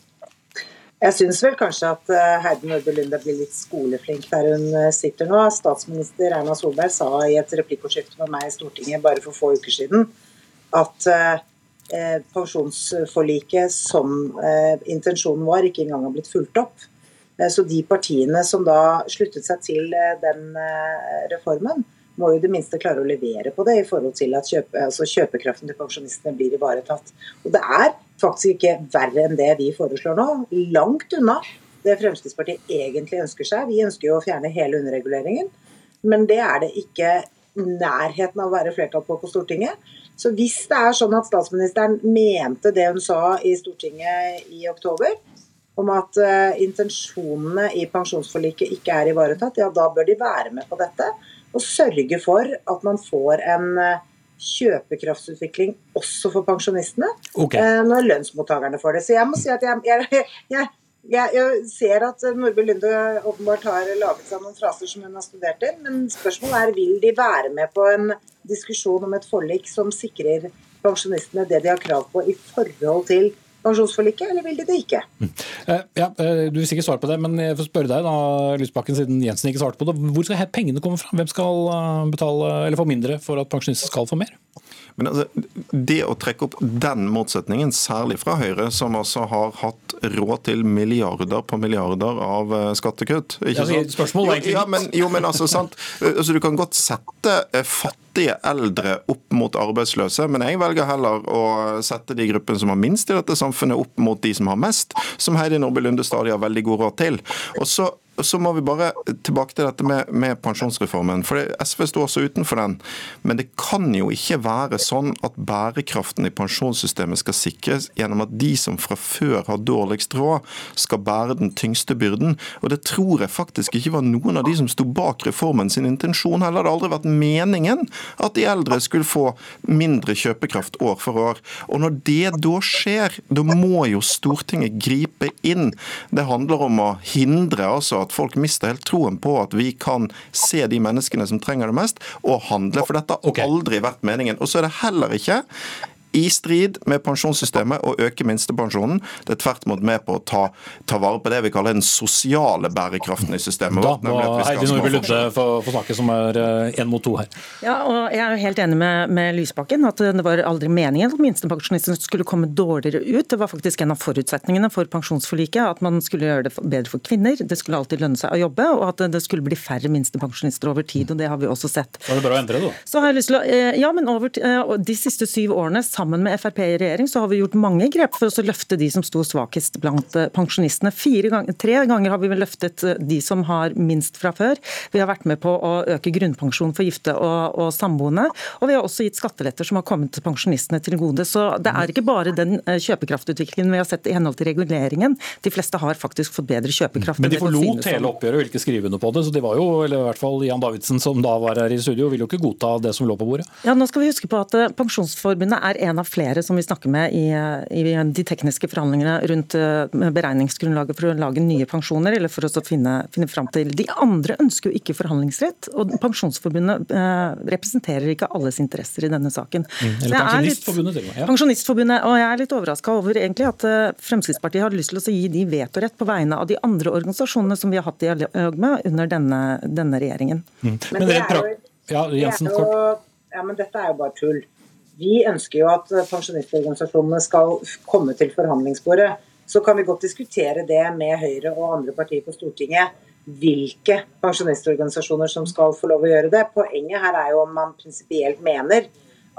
Jeg syns vel kanskje at eh, Heidi Nordby Lunde blir litt skoleflink der hun eh, sitter nå. Statsminister Erna Solberg sa i et replikkordskifte med meg i Stortinget bare for få uker siden at eh, pensjonsforliket som eh, intensjonen var, ikke engang har blitt fulgt opp. Så de partiene som da sluttet seg til den reformen, må jo det minste klare å levere på det i forhold til at kjøpe, altså kjøpekraften til pensjonistene blir ivaretatt. Og det er faktisk ikke verre enn det vi foreslår nå. Langt unna det Fremskrittspartiet egentlig ønsker seg. Vi ønsker jo å fjerne hele underreguleringen, men det er det ikke nærheten av å være flertall på på Stortinget. Så hvis det er sånn at statsministeren mente det hun sa i Stortinget i oktober, om at uh, intensjonene i pensjonsforliket ikke er ivaretatt, ja da bør de være med på dette og sørge for at man får en eh, kjøpekraftsutvikling også for pensjonistene okay. Eh, når lønnsmottakerne får det. Så jeg må si at jeg, jeg, jeg, jeg ser at Nordby Lunde åpenbart har laget seg noen fraser som hun har studert til, men spørsmålet er vil de være med på en diskusjon om et forlik som sikrer pensjonistene det de har krav på i forhold til pensjonsforliket, eller vil de det ikke? Eh, ja, eh, Du vil sikkert svare på det, men jeg får spørre deg, da, Lysbakken, siden Jensen ikke svarte på det. Hvor skal pengene komme fra? Hvem skal eh, betale, eller få mindre for at pensjonister skal få mer? Men altså, Det å trekke opp den motsetningen, særlig fra Høyre, som altså har hatt råd til milliarder på milliarder av eh, skattekutt ikke ja, sant? Spørsmål egentlig jo, ja, men, jo, men altså, sant? Altså, Du kan godt sette eh, fattige eldre opp mot arbeidsløse, men jeg velger heller å sette de gruppene som har minst i dette samfunnet, opp mot de som har mest, som Heidi Nordby Lunde stadig har veldig god råd til. Og så så må vi bare tilbake til dette med, med pensjonsreformen. for SV står også utenfor den. Men det kan jo ikke være sånn at bærekraften i pensjonssystemet skal sikres gjennom at de som fra før har dårligst råd, skal bære den tyngste byrden. Og det tror jeg faktisk ikke var noen av de som sto bak reformen sin intensjon heller. Det har aldri vært meningen at de eldre skulle få mindre kjøpekraft år for år. Og når det da skjer, da må jo Stortinget gripe inn. Det handler om å hindre altså at at folk mister helt troen på at vi kan se de menneskene som trenger det mest, og handle. For dette har aldri vært meningen. Og så er det heller ikke i strid med pensjonssystemet å øke minstepensjonen. Det er tvert imot med på å ta, ta, vare på det vi kaller den sosiale bærekraften i systemet. Da må Heidi Nordby Lunde få snakke, som er én eh, mot to her. Ja, og Jeg er jo helt enig med, med, Lysbakken at det var aldri meningen at minstepensjonistene skulle komme dårligere ut. Det var faktisk en av forutsetningene for pensjonsforliket at man skulle gjøre det bedre for kvinner. Det skulle alltid lønne seg å jobbe, og at det skulle bli færre minstepensjonister over tid. og Det har vi også sett. Da er det bra å endre det, da. Så har jeg lyst til å, eh, ja, men over, eh, De siste syv årene sammen med Frp i regjering så har vi gjort mange grep for å løfte de som sto svakest blant eh, pensjonistene. Ganger, tre ganger har vi løftet eh, de som har minst fra før. Vi har vært med på å øke grunnpensjon for gifte og, og samboende. Og vi har også gitt skatteletter som har kommet pensjonistene til gode. Så det er ikke bare den eh, kjøpekraftutviklingen vi har sett i henhold til reguleringen. De fleste har faktisk fått bedre kjøpekraft. Men de forlot hele oppgjøret ville ikke skrive under på det. Så de var jo, eller i hvert fall Jan Davidsen som da var her i studio, ville jo ikke godta det som lå på bordet. Ja, nå skal vi huske på at Pensjonsforbundet er en av flere som vi snakker med i, i de tekniske forhandlingene rundt eh, beregningsgrunnlaget for å lage nye pensjoner, eller for å finne, finne fram til. De andre ønsker jo ikke forhandlingsrett, og Pensjonsforbundet eh, representerer ikke alles interesser i denne saken. Mm, eller Pensjonistforbundet, til og med. Ja. Pensjonistforbundet, og Jeg er litt overraska over egentlig at eh, Fremskrittspartiet har lyst til å gi de vetorett på vegne av de andre organisasjonene som vi har hatt dialog med under denne, denne regjeringen. Mm. Men, det er jo, ja, Jensen, det er jo, ja, men dette er jo bare tull. Vi ønsker jo at pensjonistorganisasjonene skal komme til forhandlingsbordet. Så kan vi godt diskutere det med Høyre og andre partier på Stortinget. Hvilke pensjonistorganisasjoner som skal få lov å gjøre det. Poenget her er jo om man prinsipielt mener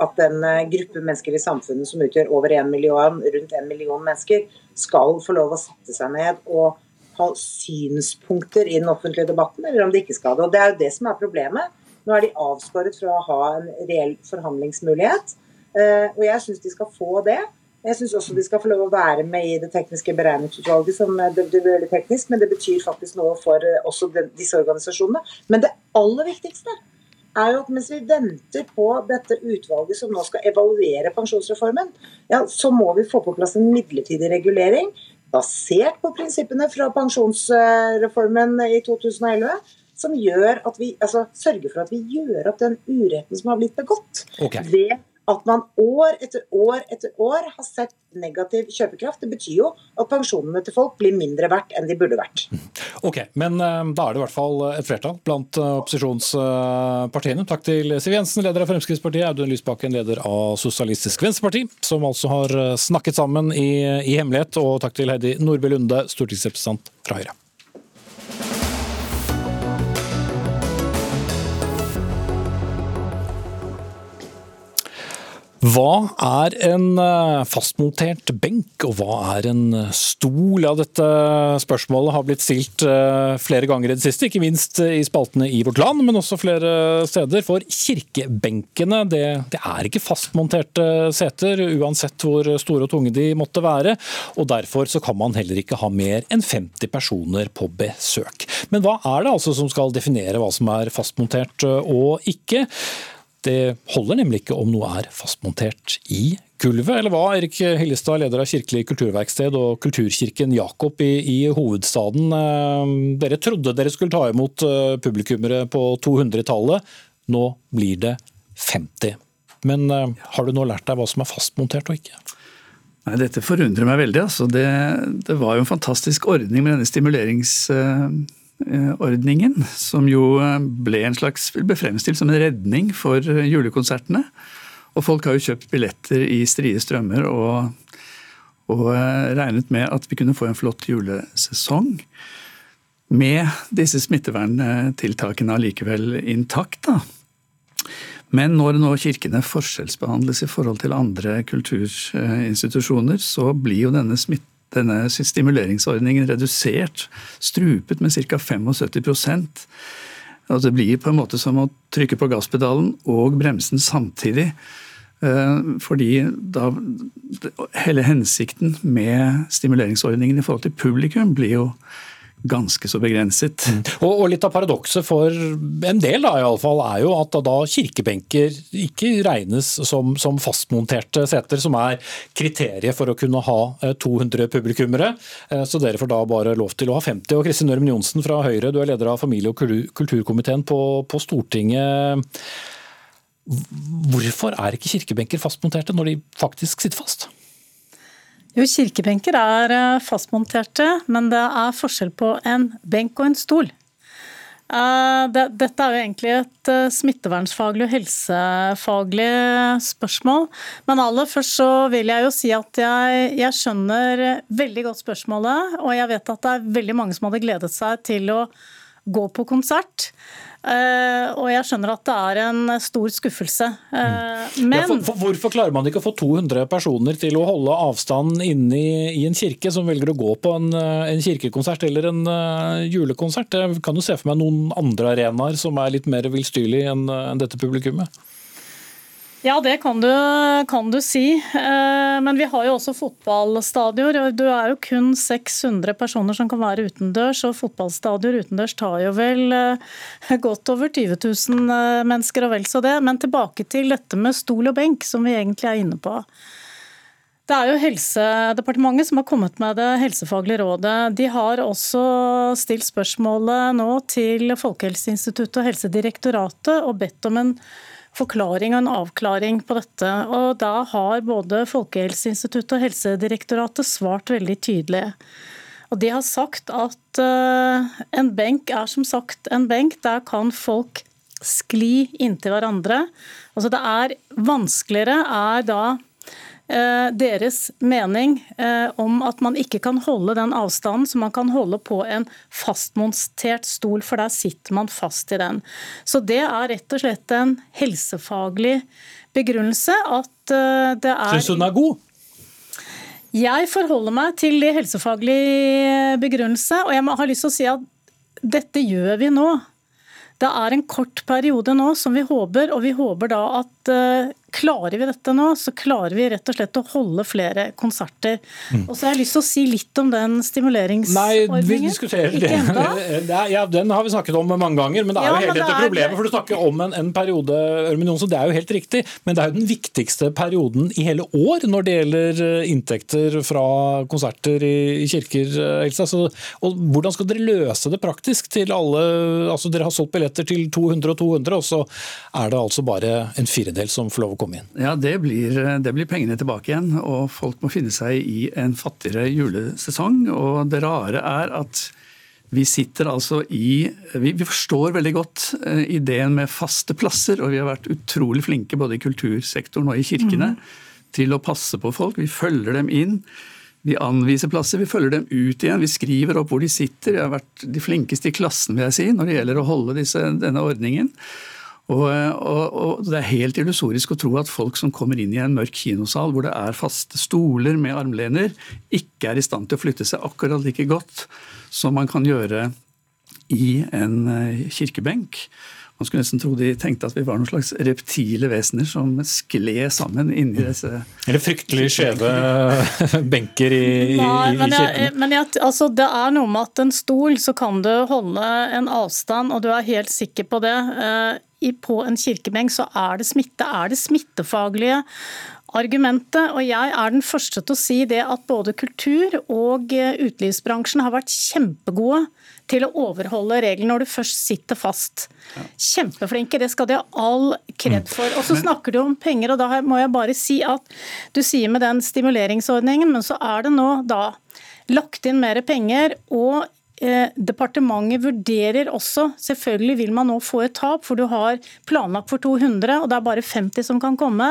at en eh, gruppe mennesker i samfunnet som utgjør over 1 million, rundt en million mennesker, skal få lov å sette seg ned og ha synspunkter i den offentlige debatten, eller om de ikke skal det. Og Det er jo det som er problemet. Nå er de avskåret fra å ha en reell forhandlingsmulighet. Eh, og jeg syns de skal få det. Jeg syns også de skal få lov å være med i det tekniske beregningsutvalget, som eh, det, det blir veldig teknisk, men det betyr faktisk noe for eh, også de, disse organisasjonene. Men det aller viktigste er jo at mens vi venter på dette utvalget som nå skal evaluere pensjonsreformen, ja, så må vi få på plass en midlertidig regulering basert på prinsippene fra pensjonsreformen i 2011 som gjør at vi, altså, sørger for at vi gjør opp den uretten som har blitt begått. Okay. Ved at man år etter år etter år har sett negativ kjøpekraft. Det betyr jo at pensjonene til folk blir mindre verdt enn de burde vært. Ok, Men uh, da er det i hvert fall et flertall blant uh, opposisjonspartiene. Takk til Siv Jensen, leder av Fremskrittspartiet, Audun Lysbakken, leder av Sosialistisk Venstreparti, som altså har snakket sammen i, i hemmelighet. Og takk til Heidi Nordby Lunde, stortingsrepresentant fra Høyre. Hva er en eh, fastmontert benk, og hva er en eh, stol? Ja, dette spørsmålet har blitt stilt eh, flere ganger i det siste, ikke minst i spaltene i Vårt Land, men også flere steder. For kirkebenkene det, det er ikke fastmonterte seter, uansett hvor store og tunge de måtte være. og Derfor så kan man heller ikke ha mer enn 50 personer på besøk. Men hva er det altså som skal definere hva som er fastmontert og ikke? Det holder nemlig ikke om noe er fastmontert i gulvet, eller hva? Erik Hillestad, leder av Kirkelig kulturverksted og Kulturkirken Jakob i, i, hovedstaden. Eh, dere trodde dere skulle ta imot eh, publikummere på 200-tallet. Nå blir det 50. Men eh, har du nå lært deg hva som er fastmontert og ikke? Nei, Dette forundrer meg veldig. Altså. Det, det, var jo en fantastisk ordning med denne stimuleringsordningen, som jo ble en slags, ble fremstilt som en redning for julekonsertene. Og folk har jo kjøpt billetter i strie strømmer og, og regnet med at vi kunne få en flott julesesong med disse smitteverntiltakene allikevel intakt. da. Men når nå kirkene forskjellsbehandles i forhold til andre kulturinstitusjoner, så blir jo denne, smitt, denne stimuleringsordningen redusert, strupet med ca. 75 altså Det blir på en måte som å trykke på gasspedalen og bremsen samtidig. Eh, fordi da hele hensikten med stimuleringsordningen i forhold til publikum blir jo ganske så begrenset. Mm. Og, og, Litt av paradokset for en del da, i alle fall, er jo at da kirkebenker ikke regnes som, som, fastmonterte seter, som er kriteriet for å kunne ha 200 eh, publikummere. Eh, så dere får da bare lov til å ha 50. Og Kristin Ørmen Johnsen fra Høyre, du er leder av familie- og kulturkomiteen på, på Stortinget. Hvorfor er ikke kirkebenker fastmonterte når de faktisk sitter fast? Jo, kirkebenker er eh, fastmonterte, men det er forskjell på en benk og en stol. Eh, dette er jo egentlig et smittevernsfaglig smittevernfaglig og helsefaglig spørsmål. Men aller først så vil jeg jo si at jeg, jeg, skjønner veldig godt spørsmålet. Og jeg vet at det er veldig mange som hadde gledet seg til å gå på konsert. Uh, og jeg skjønner at det er en stor skuffelse. Uh, men ja, for, for, Hvorfor klarer man ikke å få 200 personer til å holde avstand inne i, i en kirke, som velger å gå på en, eh, en kirkekonsert eller en uh, julekonsert? Jeg kan jo se for meg noen andre arenaer som er litt mer villstyrlige enn en dette publikummet. Ja, det kan du, kan du, si. Eh, men vi har jo også fotballstadioner. Du er jo kun 600 personer som kan være utendørs, og fotballstadioner utendørs tar jo vel eh, godt over 20 000 eh, mennesker og vel så det. Men tilbake til dette med stol og benk, som vi egentlig er inne på. Det er jo Helsedepartementet som har kommet med det helsefaglige rådet. De har også stilt spørsmålet nå til Folkehelseinstituttet og Helsedirektoratet og bedt om en forklaring og en avklaring på dette. Og Da har både Folkehelseinstituttet og Helsedirektoratet svart veldig tydelig. Og De har sagt at uh, en benk er som sagt en benk. Der kan folk skli inntil hverandre. Altså Det er vanskeligere er da Eh, deres mening eh, om at man ikke kan holde den avstanden som man kan holde på en fastmontert stol, for der sitter man fast i den. Så det er rett og slett en helsefaglig begrunnelse at eh, det er Syns du den er god? Jeg forholder meg til det helsefaglige begrunnelse, og jeg har lyst til å si at dette gjør vi nå. Det er en kort periode nå som vi håper, og vi håper da at Klarer vi dette nå, så klarer vi rett og slett å holde flere konserter. Mm. Og så har jeg lyst til å si litt om den stimuleringsordningen. Nei, vi diskuterer det. Ja, den har vi snakket om mange ganger, men det er jo hele dette problemet. For du snakker om en, en periode, Ørmen Johnsen, det er jo helt riktig, men det er jo den viktigste perioden i hele år når det gjelder eh, inntekter fra konserter i, i kirker. Eh, Elsa. Så, og hvordan skal dere løse det praktisk til alle altså Dere har solgt billetter til 200 og 200, og så er det altså bare en firedel som får lov å komme inn? Ja, det blir, det blir, pengene tilbake igjen. Og folk må finne seg i en fattigere julesesong. Og det rare er at vi sitter altså i Vi, vi forstår veldig godt uh, ideen med faste plasser, og vi har vært utrolig flinke både i kultursektoren og i kirkene mm. til å passe på folk. Vi følger dem inn. Vi anviser plasser, vi følger dem ut igjen. Vi skriver opp hvor de sitter. Vi har vært de flinkeste i klassen vil jeg si, når det gjelder å holde disse, denne ordningen. Og, og, og, Det er helt illusorisk å tro at folk som kommer inn i en mørk kinosal hvor det er faste stoler med armlener, ikke er i stand til å flytte seg akkurat like godt som man kan gjøre i en eh, kirkebenk. Man skulle nesten tro de tenkte at vi var noen slags reptile vesener som skled sammen inni disse Eller fryktelig skjeve benker i, Nei, i, i kirken. Men jeg, altså, det er noe med at en stol så kan du holde en avstand, og du er helt sikker på det. På en kirkebenk så er det smitte. Er det smittefaglige argumentet, og jeg er den første til å si det at både kultur- og eh, utelivsbransjen har vært kjempegode til å overholde reglene når du først sitter fast. Kjempeflinke, det skal de ha all kred Mm. for. Og så snakker du om penger, og da må jeg bare si at du sier med den stimuleringsordningen, men så er det nå da lagt inn mer penger. og Departementet vurderer også, selvfølgelig vil man nå få et tap, for du har planlagt for 200, og det er bare 50 som kan komme.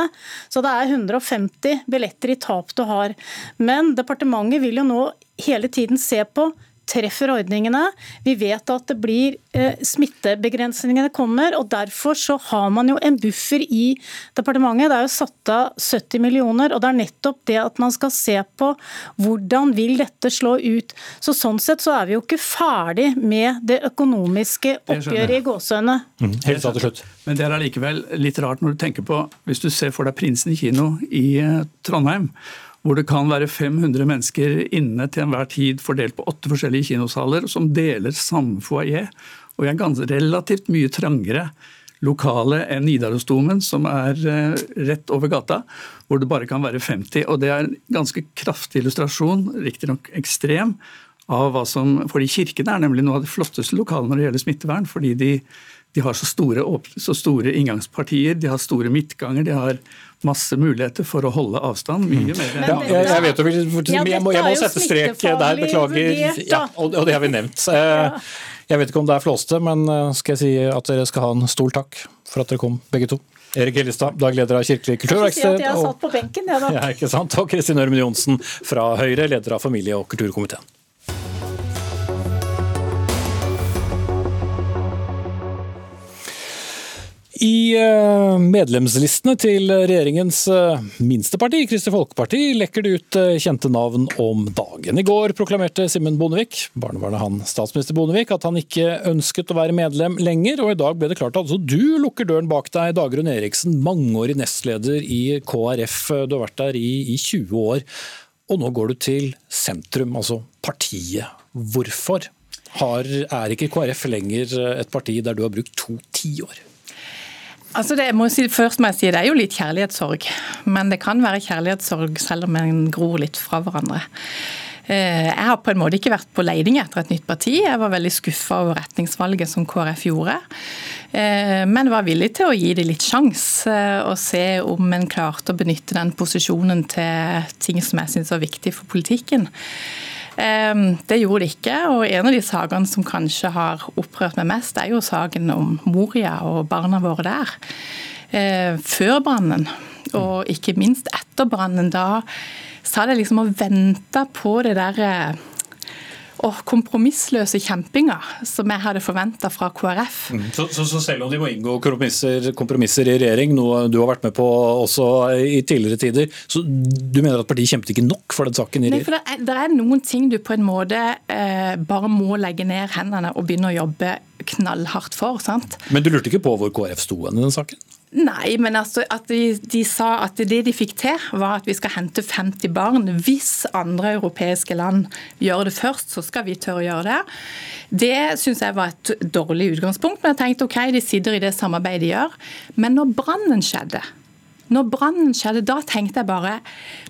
Så det er 150 billetter i tap du har. Men departementet vil jo nå hele tiden se på treffer ordningene. Vi vet at det blir eh, smittebegrensningene kommer, og derfor så har man jo en buffer i departementet. Det er jo satt av 70 millioner, og det er nettopp det at man skal se på hvordan vil dette slå ut. Så Sånn sett så er vi jo ikke ferdig med det økonomiske oppgjøret i gåsehudene. Helt til slutt. Men det er allikevel litt rart når du tenker på Hvis du ser for deg Prinsen kino i eh, Trondheim, hvor det kan være 500 mennesker inne til enhver tid fordelt på åtte forskjellige kinosaler, som deler samme foajé, og vi er relativt mye trangere lokale enn Nidarosdomen, som er eh, rett over gata, hvor det bare kan være 50. Og det er en ganske kraftig illustrasjon, riktignok ekstrem, av hva som Fordi kirkene er nemlig noe av de flotteste lokalene når det gjelder smittevern. fordi de, de har så store, så store inngangspartier, de har store midtganger, de har masse muligheter for å holde avstand. Mye mer Ja, jeg, jeg vet jeg må, jeg må er jo sette strek der, beklager. Ja, og, det har vi nevnt. Eh, Jeg vet ikke om det er flåste, men eh, skal jeg si at dere skal ha en stor takk for at dere kom, begge to. Erik Hillestad, dagleder av Kirkelig Jeg får si jeg og- satt på benken, jeg da. Ja, ikke sant? Og Kristin Ørmen Johnsen fra Høyre, leder av familie- og kulturkomiteen. I eh, medlemslistene til regjeringens eh, minste parti, Kristelig Folkeparti, lekker det ut eh, kjente navn om dagen. I går proklamerte Simen Bondevik, barnebarnet han statsminister Bondevik, at han ikke ønsket å være medlem lenger, og i dag ble det klart at altså du lukker døren bak deg, Dagrun Eriksen, mangeårig nestleder i KrF. Du har vært der i, i 20 år, og nå går du til sentrum, altså partiet. Hvorfor har, er ikke KrF lenger et parti der du har brukt to tiår? Altså det, må si, først må jeg si det er jo litt kjærlighetssorg, men det kan være kjærlighetssorg selv om en gror litt fra hverandre. Eh, Jeg har på en måte ikke vært på leiding etter et nytt parti. Jeg var veldig skuffa over retningsvalget som KrF gjorde. Eh, Men var villig til å gi det litt sjanse og se om en klarte å benytte den posisjonen til ting som jeg syns var viktig for politikken. Eh, Det gjorde det ikke, og en av de sakene som kanskje har opprørt meg mest, er jo saken om Moria og barna våre der. Eh, Før brannen, og ikke minst etter brannen. Da sa jeg liksom og venta på det der åh, kompromissløse kjempinga som jeg hadde forventa fra KrF. Så, så, så selv om de må inngå kompromisser, kompromisser i regjering, noe du har vært med på også i tidligere tider, så du mener at partiet kjempet ikke nok for den saken i Nei, for det er, det er noen ting du på en måte eh, bare må legge ned hendene og begynne å jobbe knallhardt for. sant? Men du lurte ikke på hvor KrF sto i den saken? Nei, men altså at de, de sa at det de fikk til, var at vi skal hente 50 barn. Hvis andre europeiske land gjør det først, så skal vi tørre å gjøre det. Det syns jeg var et dårlig utgangspunkt, men jeg tenkte ok, de sitter i det samarbeidet de gjør. Men når brannen skjedde, når brannen skjedde, da tenkte jeg bare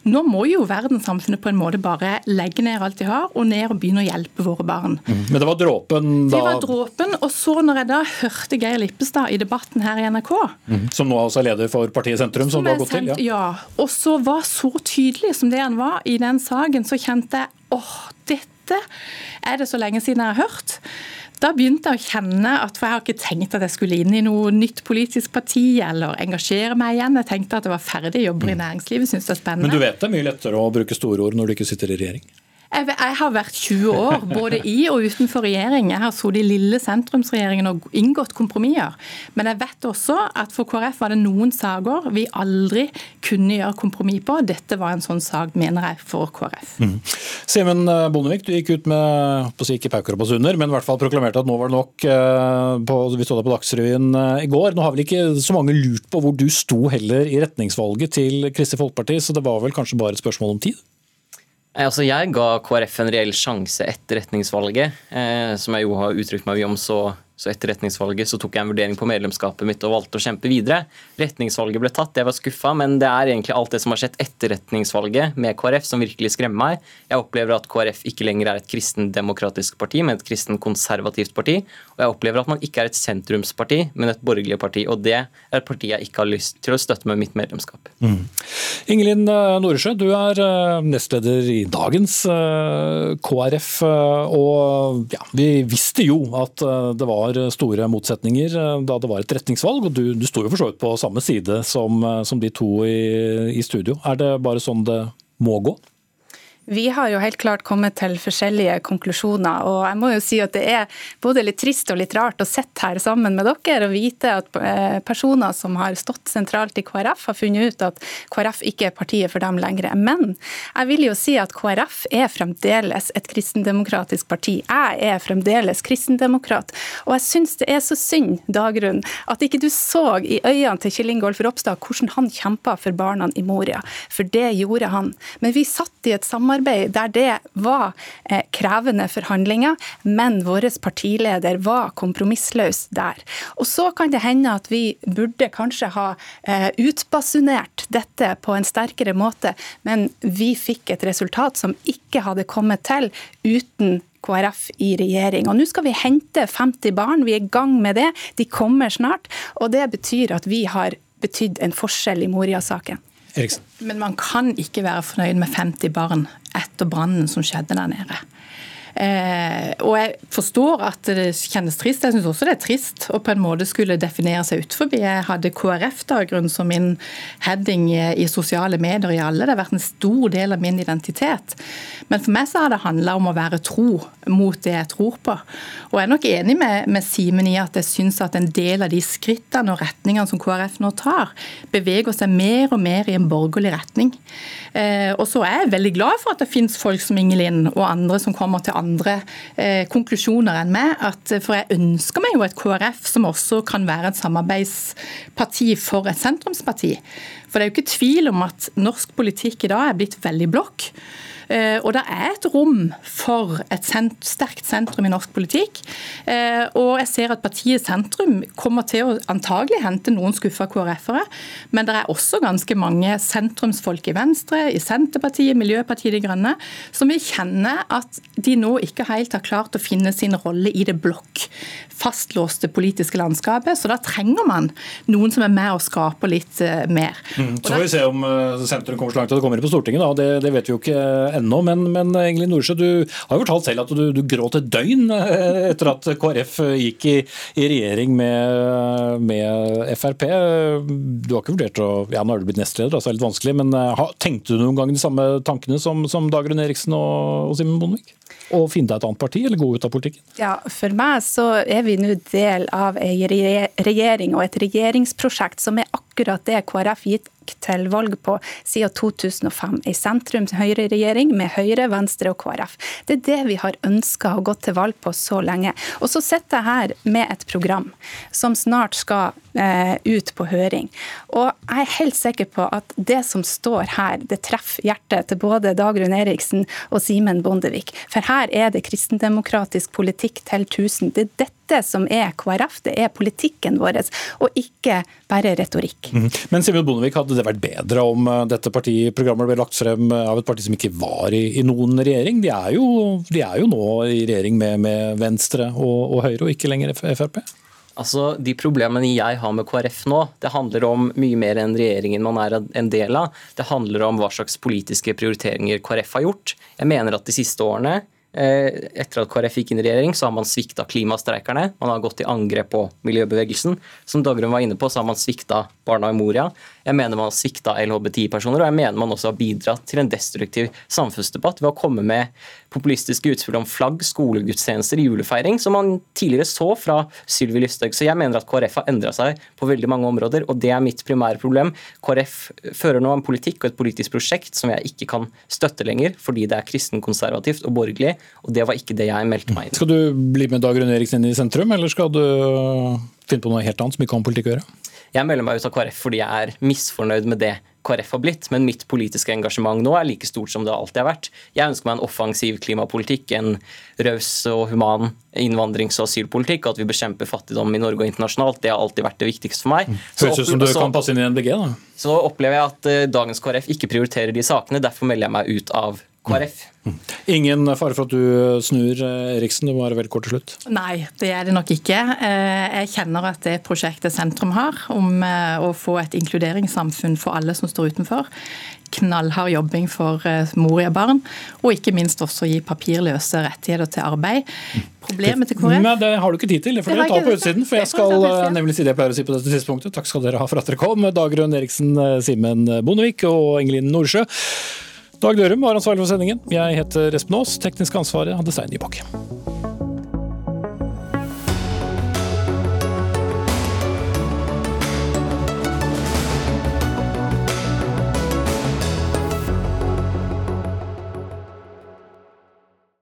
nå må jo verdenssamfunnet på en måte bare legge ned alt de har, og ned og begynne å hjelpe våre barn. Men det var dråpen da? Det var dråpen. Og så når jeg da hørte Geir Lippestad i debatten her i NRK, mm. som nå også er leder for partiet Sentrum, som, du har gått sendt, til? Ja. ja. Og så var så tydelig som det han var i den saken, så kjente jeg åh, dette er det så lenge siden jeg har hørt. Da begynte jeg å kjenne at for jeg har ikke tenkt at jeg skulle inn i noe nytt politisk parti eller engasjere meg igjen. Jeg tenkte at jeg var ferdig jobber i næringslivet, syns det er spennende. Mm. Men du vet det er mye lettere å bruke store ord når du ikke sitter i regjering? Jeg, jeg har vært 20 år, både i og utenfor regjering. Jeg har sittet i lille sentrumsregjeringen og inngått kompromisser. Men jeg vet også at for KrF var det noen saker vi aldri kunne gjøre kompromiss på. Dette var en sånn sak, mener jeg, for KrF. Mm. Simen eh, Bondevik, du gikk ut med på å si ikke pauker og basuner, men i hvert fall proklamerte at nå var det nok. eh, På, vi så deg på Dagsrevyen eh, i går. Nå har vel ikke så mange lurt på hvor du sto heller i retningsvalget til Kristelig Folkeparti, så det var vel kanskje bare et spørsmål om tid? Altså, jeg ga KrF en reell sjanse etter retningsvalget, eh, som jeg jo har uttrykt meg om så, Så etter retningsvalget så tok jeg en vurdering på medlemskapet mitt og valgte å kjempe videre. Retningsvalget ble tatt, jeg var skuffa, men det er egentlig alt det som har skjedd etter retningsvalget med KrF som virkelig skremmer meg. Jeg opplever at KrF ikke lenger er et kristendemokratisk parti, men et kristenkonservativt parti. Og jeg opplever at man ikke er et sentrumsparti, men et borgerlig parti. Og det er et parti jeg ikke har lyst til å støtte med mitt medlemskap. Mm. Ingelin Noresjø, du er nestleder i dagens KrF. og ja, Vi visste jo at det var var store motsetninger eh, da det var et retningsvalg. og Du, du sto jo for så vidt på samme side som, eh, som de to i, i studio. Er det bare sånn det må gå? Vi har jo helt klart kommet til forskjellige konklusjoner. og jeg må jo si at Det er både litt trist og litt rart å sitte her sammen med dere og vite at eh, personer som har stått sentralt i KrF, har funnet ut at KrF ikke er partiet for dem lenger. Men jeg vil jo si at KrF er fremdeles et kristendemokratisk parti. Jeg er fremdeles kristendemokrat. Og jeg syns det er så synd, Dagrun, at ikke du så i øynene til Kjell Ingolf Ropstad hvordan han kjempa for barna i Moria. For det gjorde han. Men vi satt i et samarbeid samarbeid der det var eh, krevende forhandlinger, men vår partileder var kompromissløs der. Og Så kan det hende at vi burde kanskje ha eh, utbasunert dette på en sterkere måte, men vi fikk et resultat som ikke hadde kommet til uten KrF i regjering. Og Nå skal vi hente 50 barn, vi er i gang med det. De kommer snart. og Det betyr at vi har betydd en forskjell i Moria-saken. Eriksen. Men man kan ikke være fornøyd med 50 barn etter brannen som skjedde der nede. Eh, og jeg forstår at det kjennes trist. Jeg syns også det er trist å på en måte skulle definere seg utenfor. Jeg hadde KrF-dagrunn som min heading i sosiale medier i alle. Det har vært en stor del av min identitet. Men for meg så har det handla om å være tro mot det jeg tror på. Og jeg er nok enig med, med Simen i at jeg syns at en del av de skrittene og retningene som KrF nå tar, beveger seg mer og mer i en borgerlig retning. Eh, og så er jeg veldig glad for at det finnes folk som Ingelin og andre som kommer til andre eh, konklusjoner enn meg. At, for jeg ønsker meg jo et KrF som også kan være et samarbeidsparti for et sentrumsparti. For det er jo ikke tvil om at norsk politikk i dag er blitt veldig blokk. Eh, og det er et rom for et sent, sterkt sentrum i norsk politikk. Eh, og jeg ser at partiet Sentrum kommer til å antagelig hente noen skuffa KrF-ere. Men det er også ganske mange sentrumsfolk i Venstre, i Senterpartiet, Miljøpartiet De Grønne, som vil kjenne at de nå ikke helt har klart å finne sin rolle i det blokk fastlåste politiske landskapet. Så da trenger man noen som er med og skaper litt uh, mer. Mm. Så får vi se om sentrum kommer så langt at det kommer på Stortinget. Da. Det, det vet vi jo ikke ennå. Men, men Engelin Nordsjø, du har jo fortalt selv at du, du gråt et døgn eh, etter at KrF gikk i, i regjering med, med, Frp. Du har ikke vurdert å Ja, nå er du blitt nestleder, altså det er litt vanskelig. Men tenkte du noen gang de samme tankene som, som Dagrun Eriksen og, og Simen Bondevik? Å finne deg et annet parti, eller gå ut av politikken? Ja, For meg så er vi nå del av ei regjering og et regjeringsprosjekt som er akkurat det KrF gikk til valg på siden 2005. En sentrum-høyre-regjering med Høyre, Venstre og KrF. Det er det vi har ønska å gå til valg på så lenge. Og så sitter jeg her med et program som snart skal ut på høring. Og jeg er helt sikker på at det som står her, det treffer hjertet til både Dagrun Eriksen og Simen Bondevik. For her er det kristendemokratisk politikk til 1000. Det er dette som er KrF, det er politikken vår, og ikke bare retorikk. Mm. Men Simen Bondevik, hadde det vært bedre om eh, dette partiprogrammet ble lagt frem av et parti som ikke var i, i noen regjering? De er, jo, de er, jo, nå i regjering med, med Venstre og, og Høyre, og ikke lenger Frp? Altså, De problemene jeg har med KrF nå, det handler om mye mer enn regjeringen man er en del av. Det handler om hva slags politiske prioriteringer KrF har gjort. Jeg mener at de siste årene Eh, etter at KrF gikk inn i regjering, så har man svikta klimastreikerne. Man har gått til angrep på miljøbevegelsen. Som Dagrun var inne på, så har man svikta barna i Moria. Jeg mener man har svikta LHBTI-personer, og jeg mener man også har bidratt til en destruktiv samfunnsdebatt ved å komme med populistiske utspill om flagg, skolegudstjenester, julefeiring, som man tidligere så fra Sylvi Lysthaug. Så jeg mener at KrF har endra seg på veldig mange områder, og det er mitt primære problem. KrF fører nå en politikk og et politisk prosjekt som jeg ikke kan støtte lenger, fordi det er kristenkonservativt og borgerlig, og det var ikke det jeg meldte meg inn Skal du bli med Dagrun Eriksen inn i sentrum, eller skal du finne på noe helt annet som ikke har med politikk å gjøre? Jeg melder meg ut av KrF fordi jeg er misfornøyd med det KrF har blitt, men mitt politiske engasjement nå er like stort som det alltid har vært. Jeg ønsker meg en offensiv klimapolitikk, en raus og human innvandrings- og asylpolitikk, og at vi bekjemper fattigdom i Norge og internasjonalt. Det har alltid vært det viktigste for meg. Høres ut som du kan passe inn i NBG, da. Så opplever jeg at eh, dagens KrF ikke prioriterer de sakene, derfor melder jeg meg ut av KrF. Ingen fare for at du snur, eh, Eriksen. Du må være veldig kort til slutt. Nei, det er det nok ikke. Eh, Jeg kjenner at det prosjektet Sentrum har om eh, å få et inkluderingssamfunn for alle som står utenfor, knallhard jobbing for Moria-barn, og ikke minst også gi papirløse rettigheter til arbeid. Problemet til KrF Nei, det har du ikke tid til. Det får Det dere ta på utsiden. For jeg skal nemlig si det jeg pleier å si på dette tidspunktet. Takk skal dere ha for at dere kom. Dagrun Eriksen, Simen Bondevik og Ingelin Nordsjø. Dag Dørum var ansvarlig for sendingen. Jeg heter Espen Aas. Teknisk ansvarlig hadde Stein Nybakke.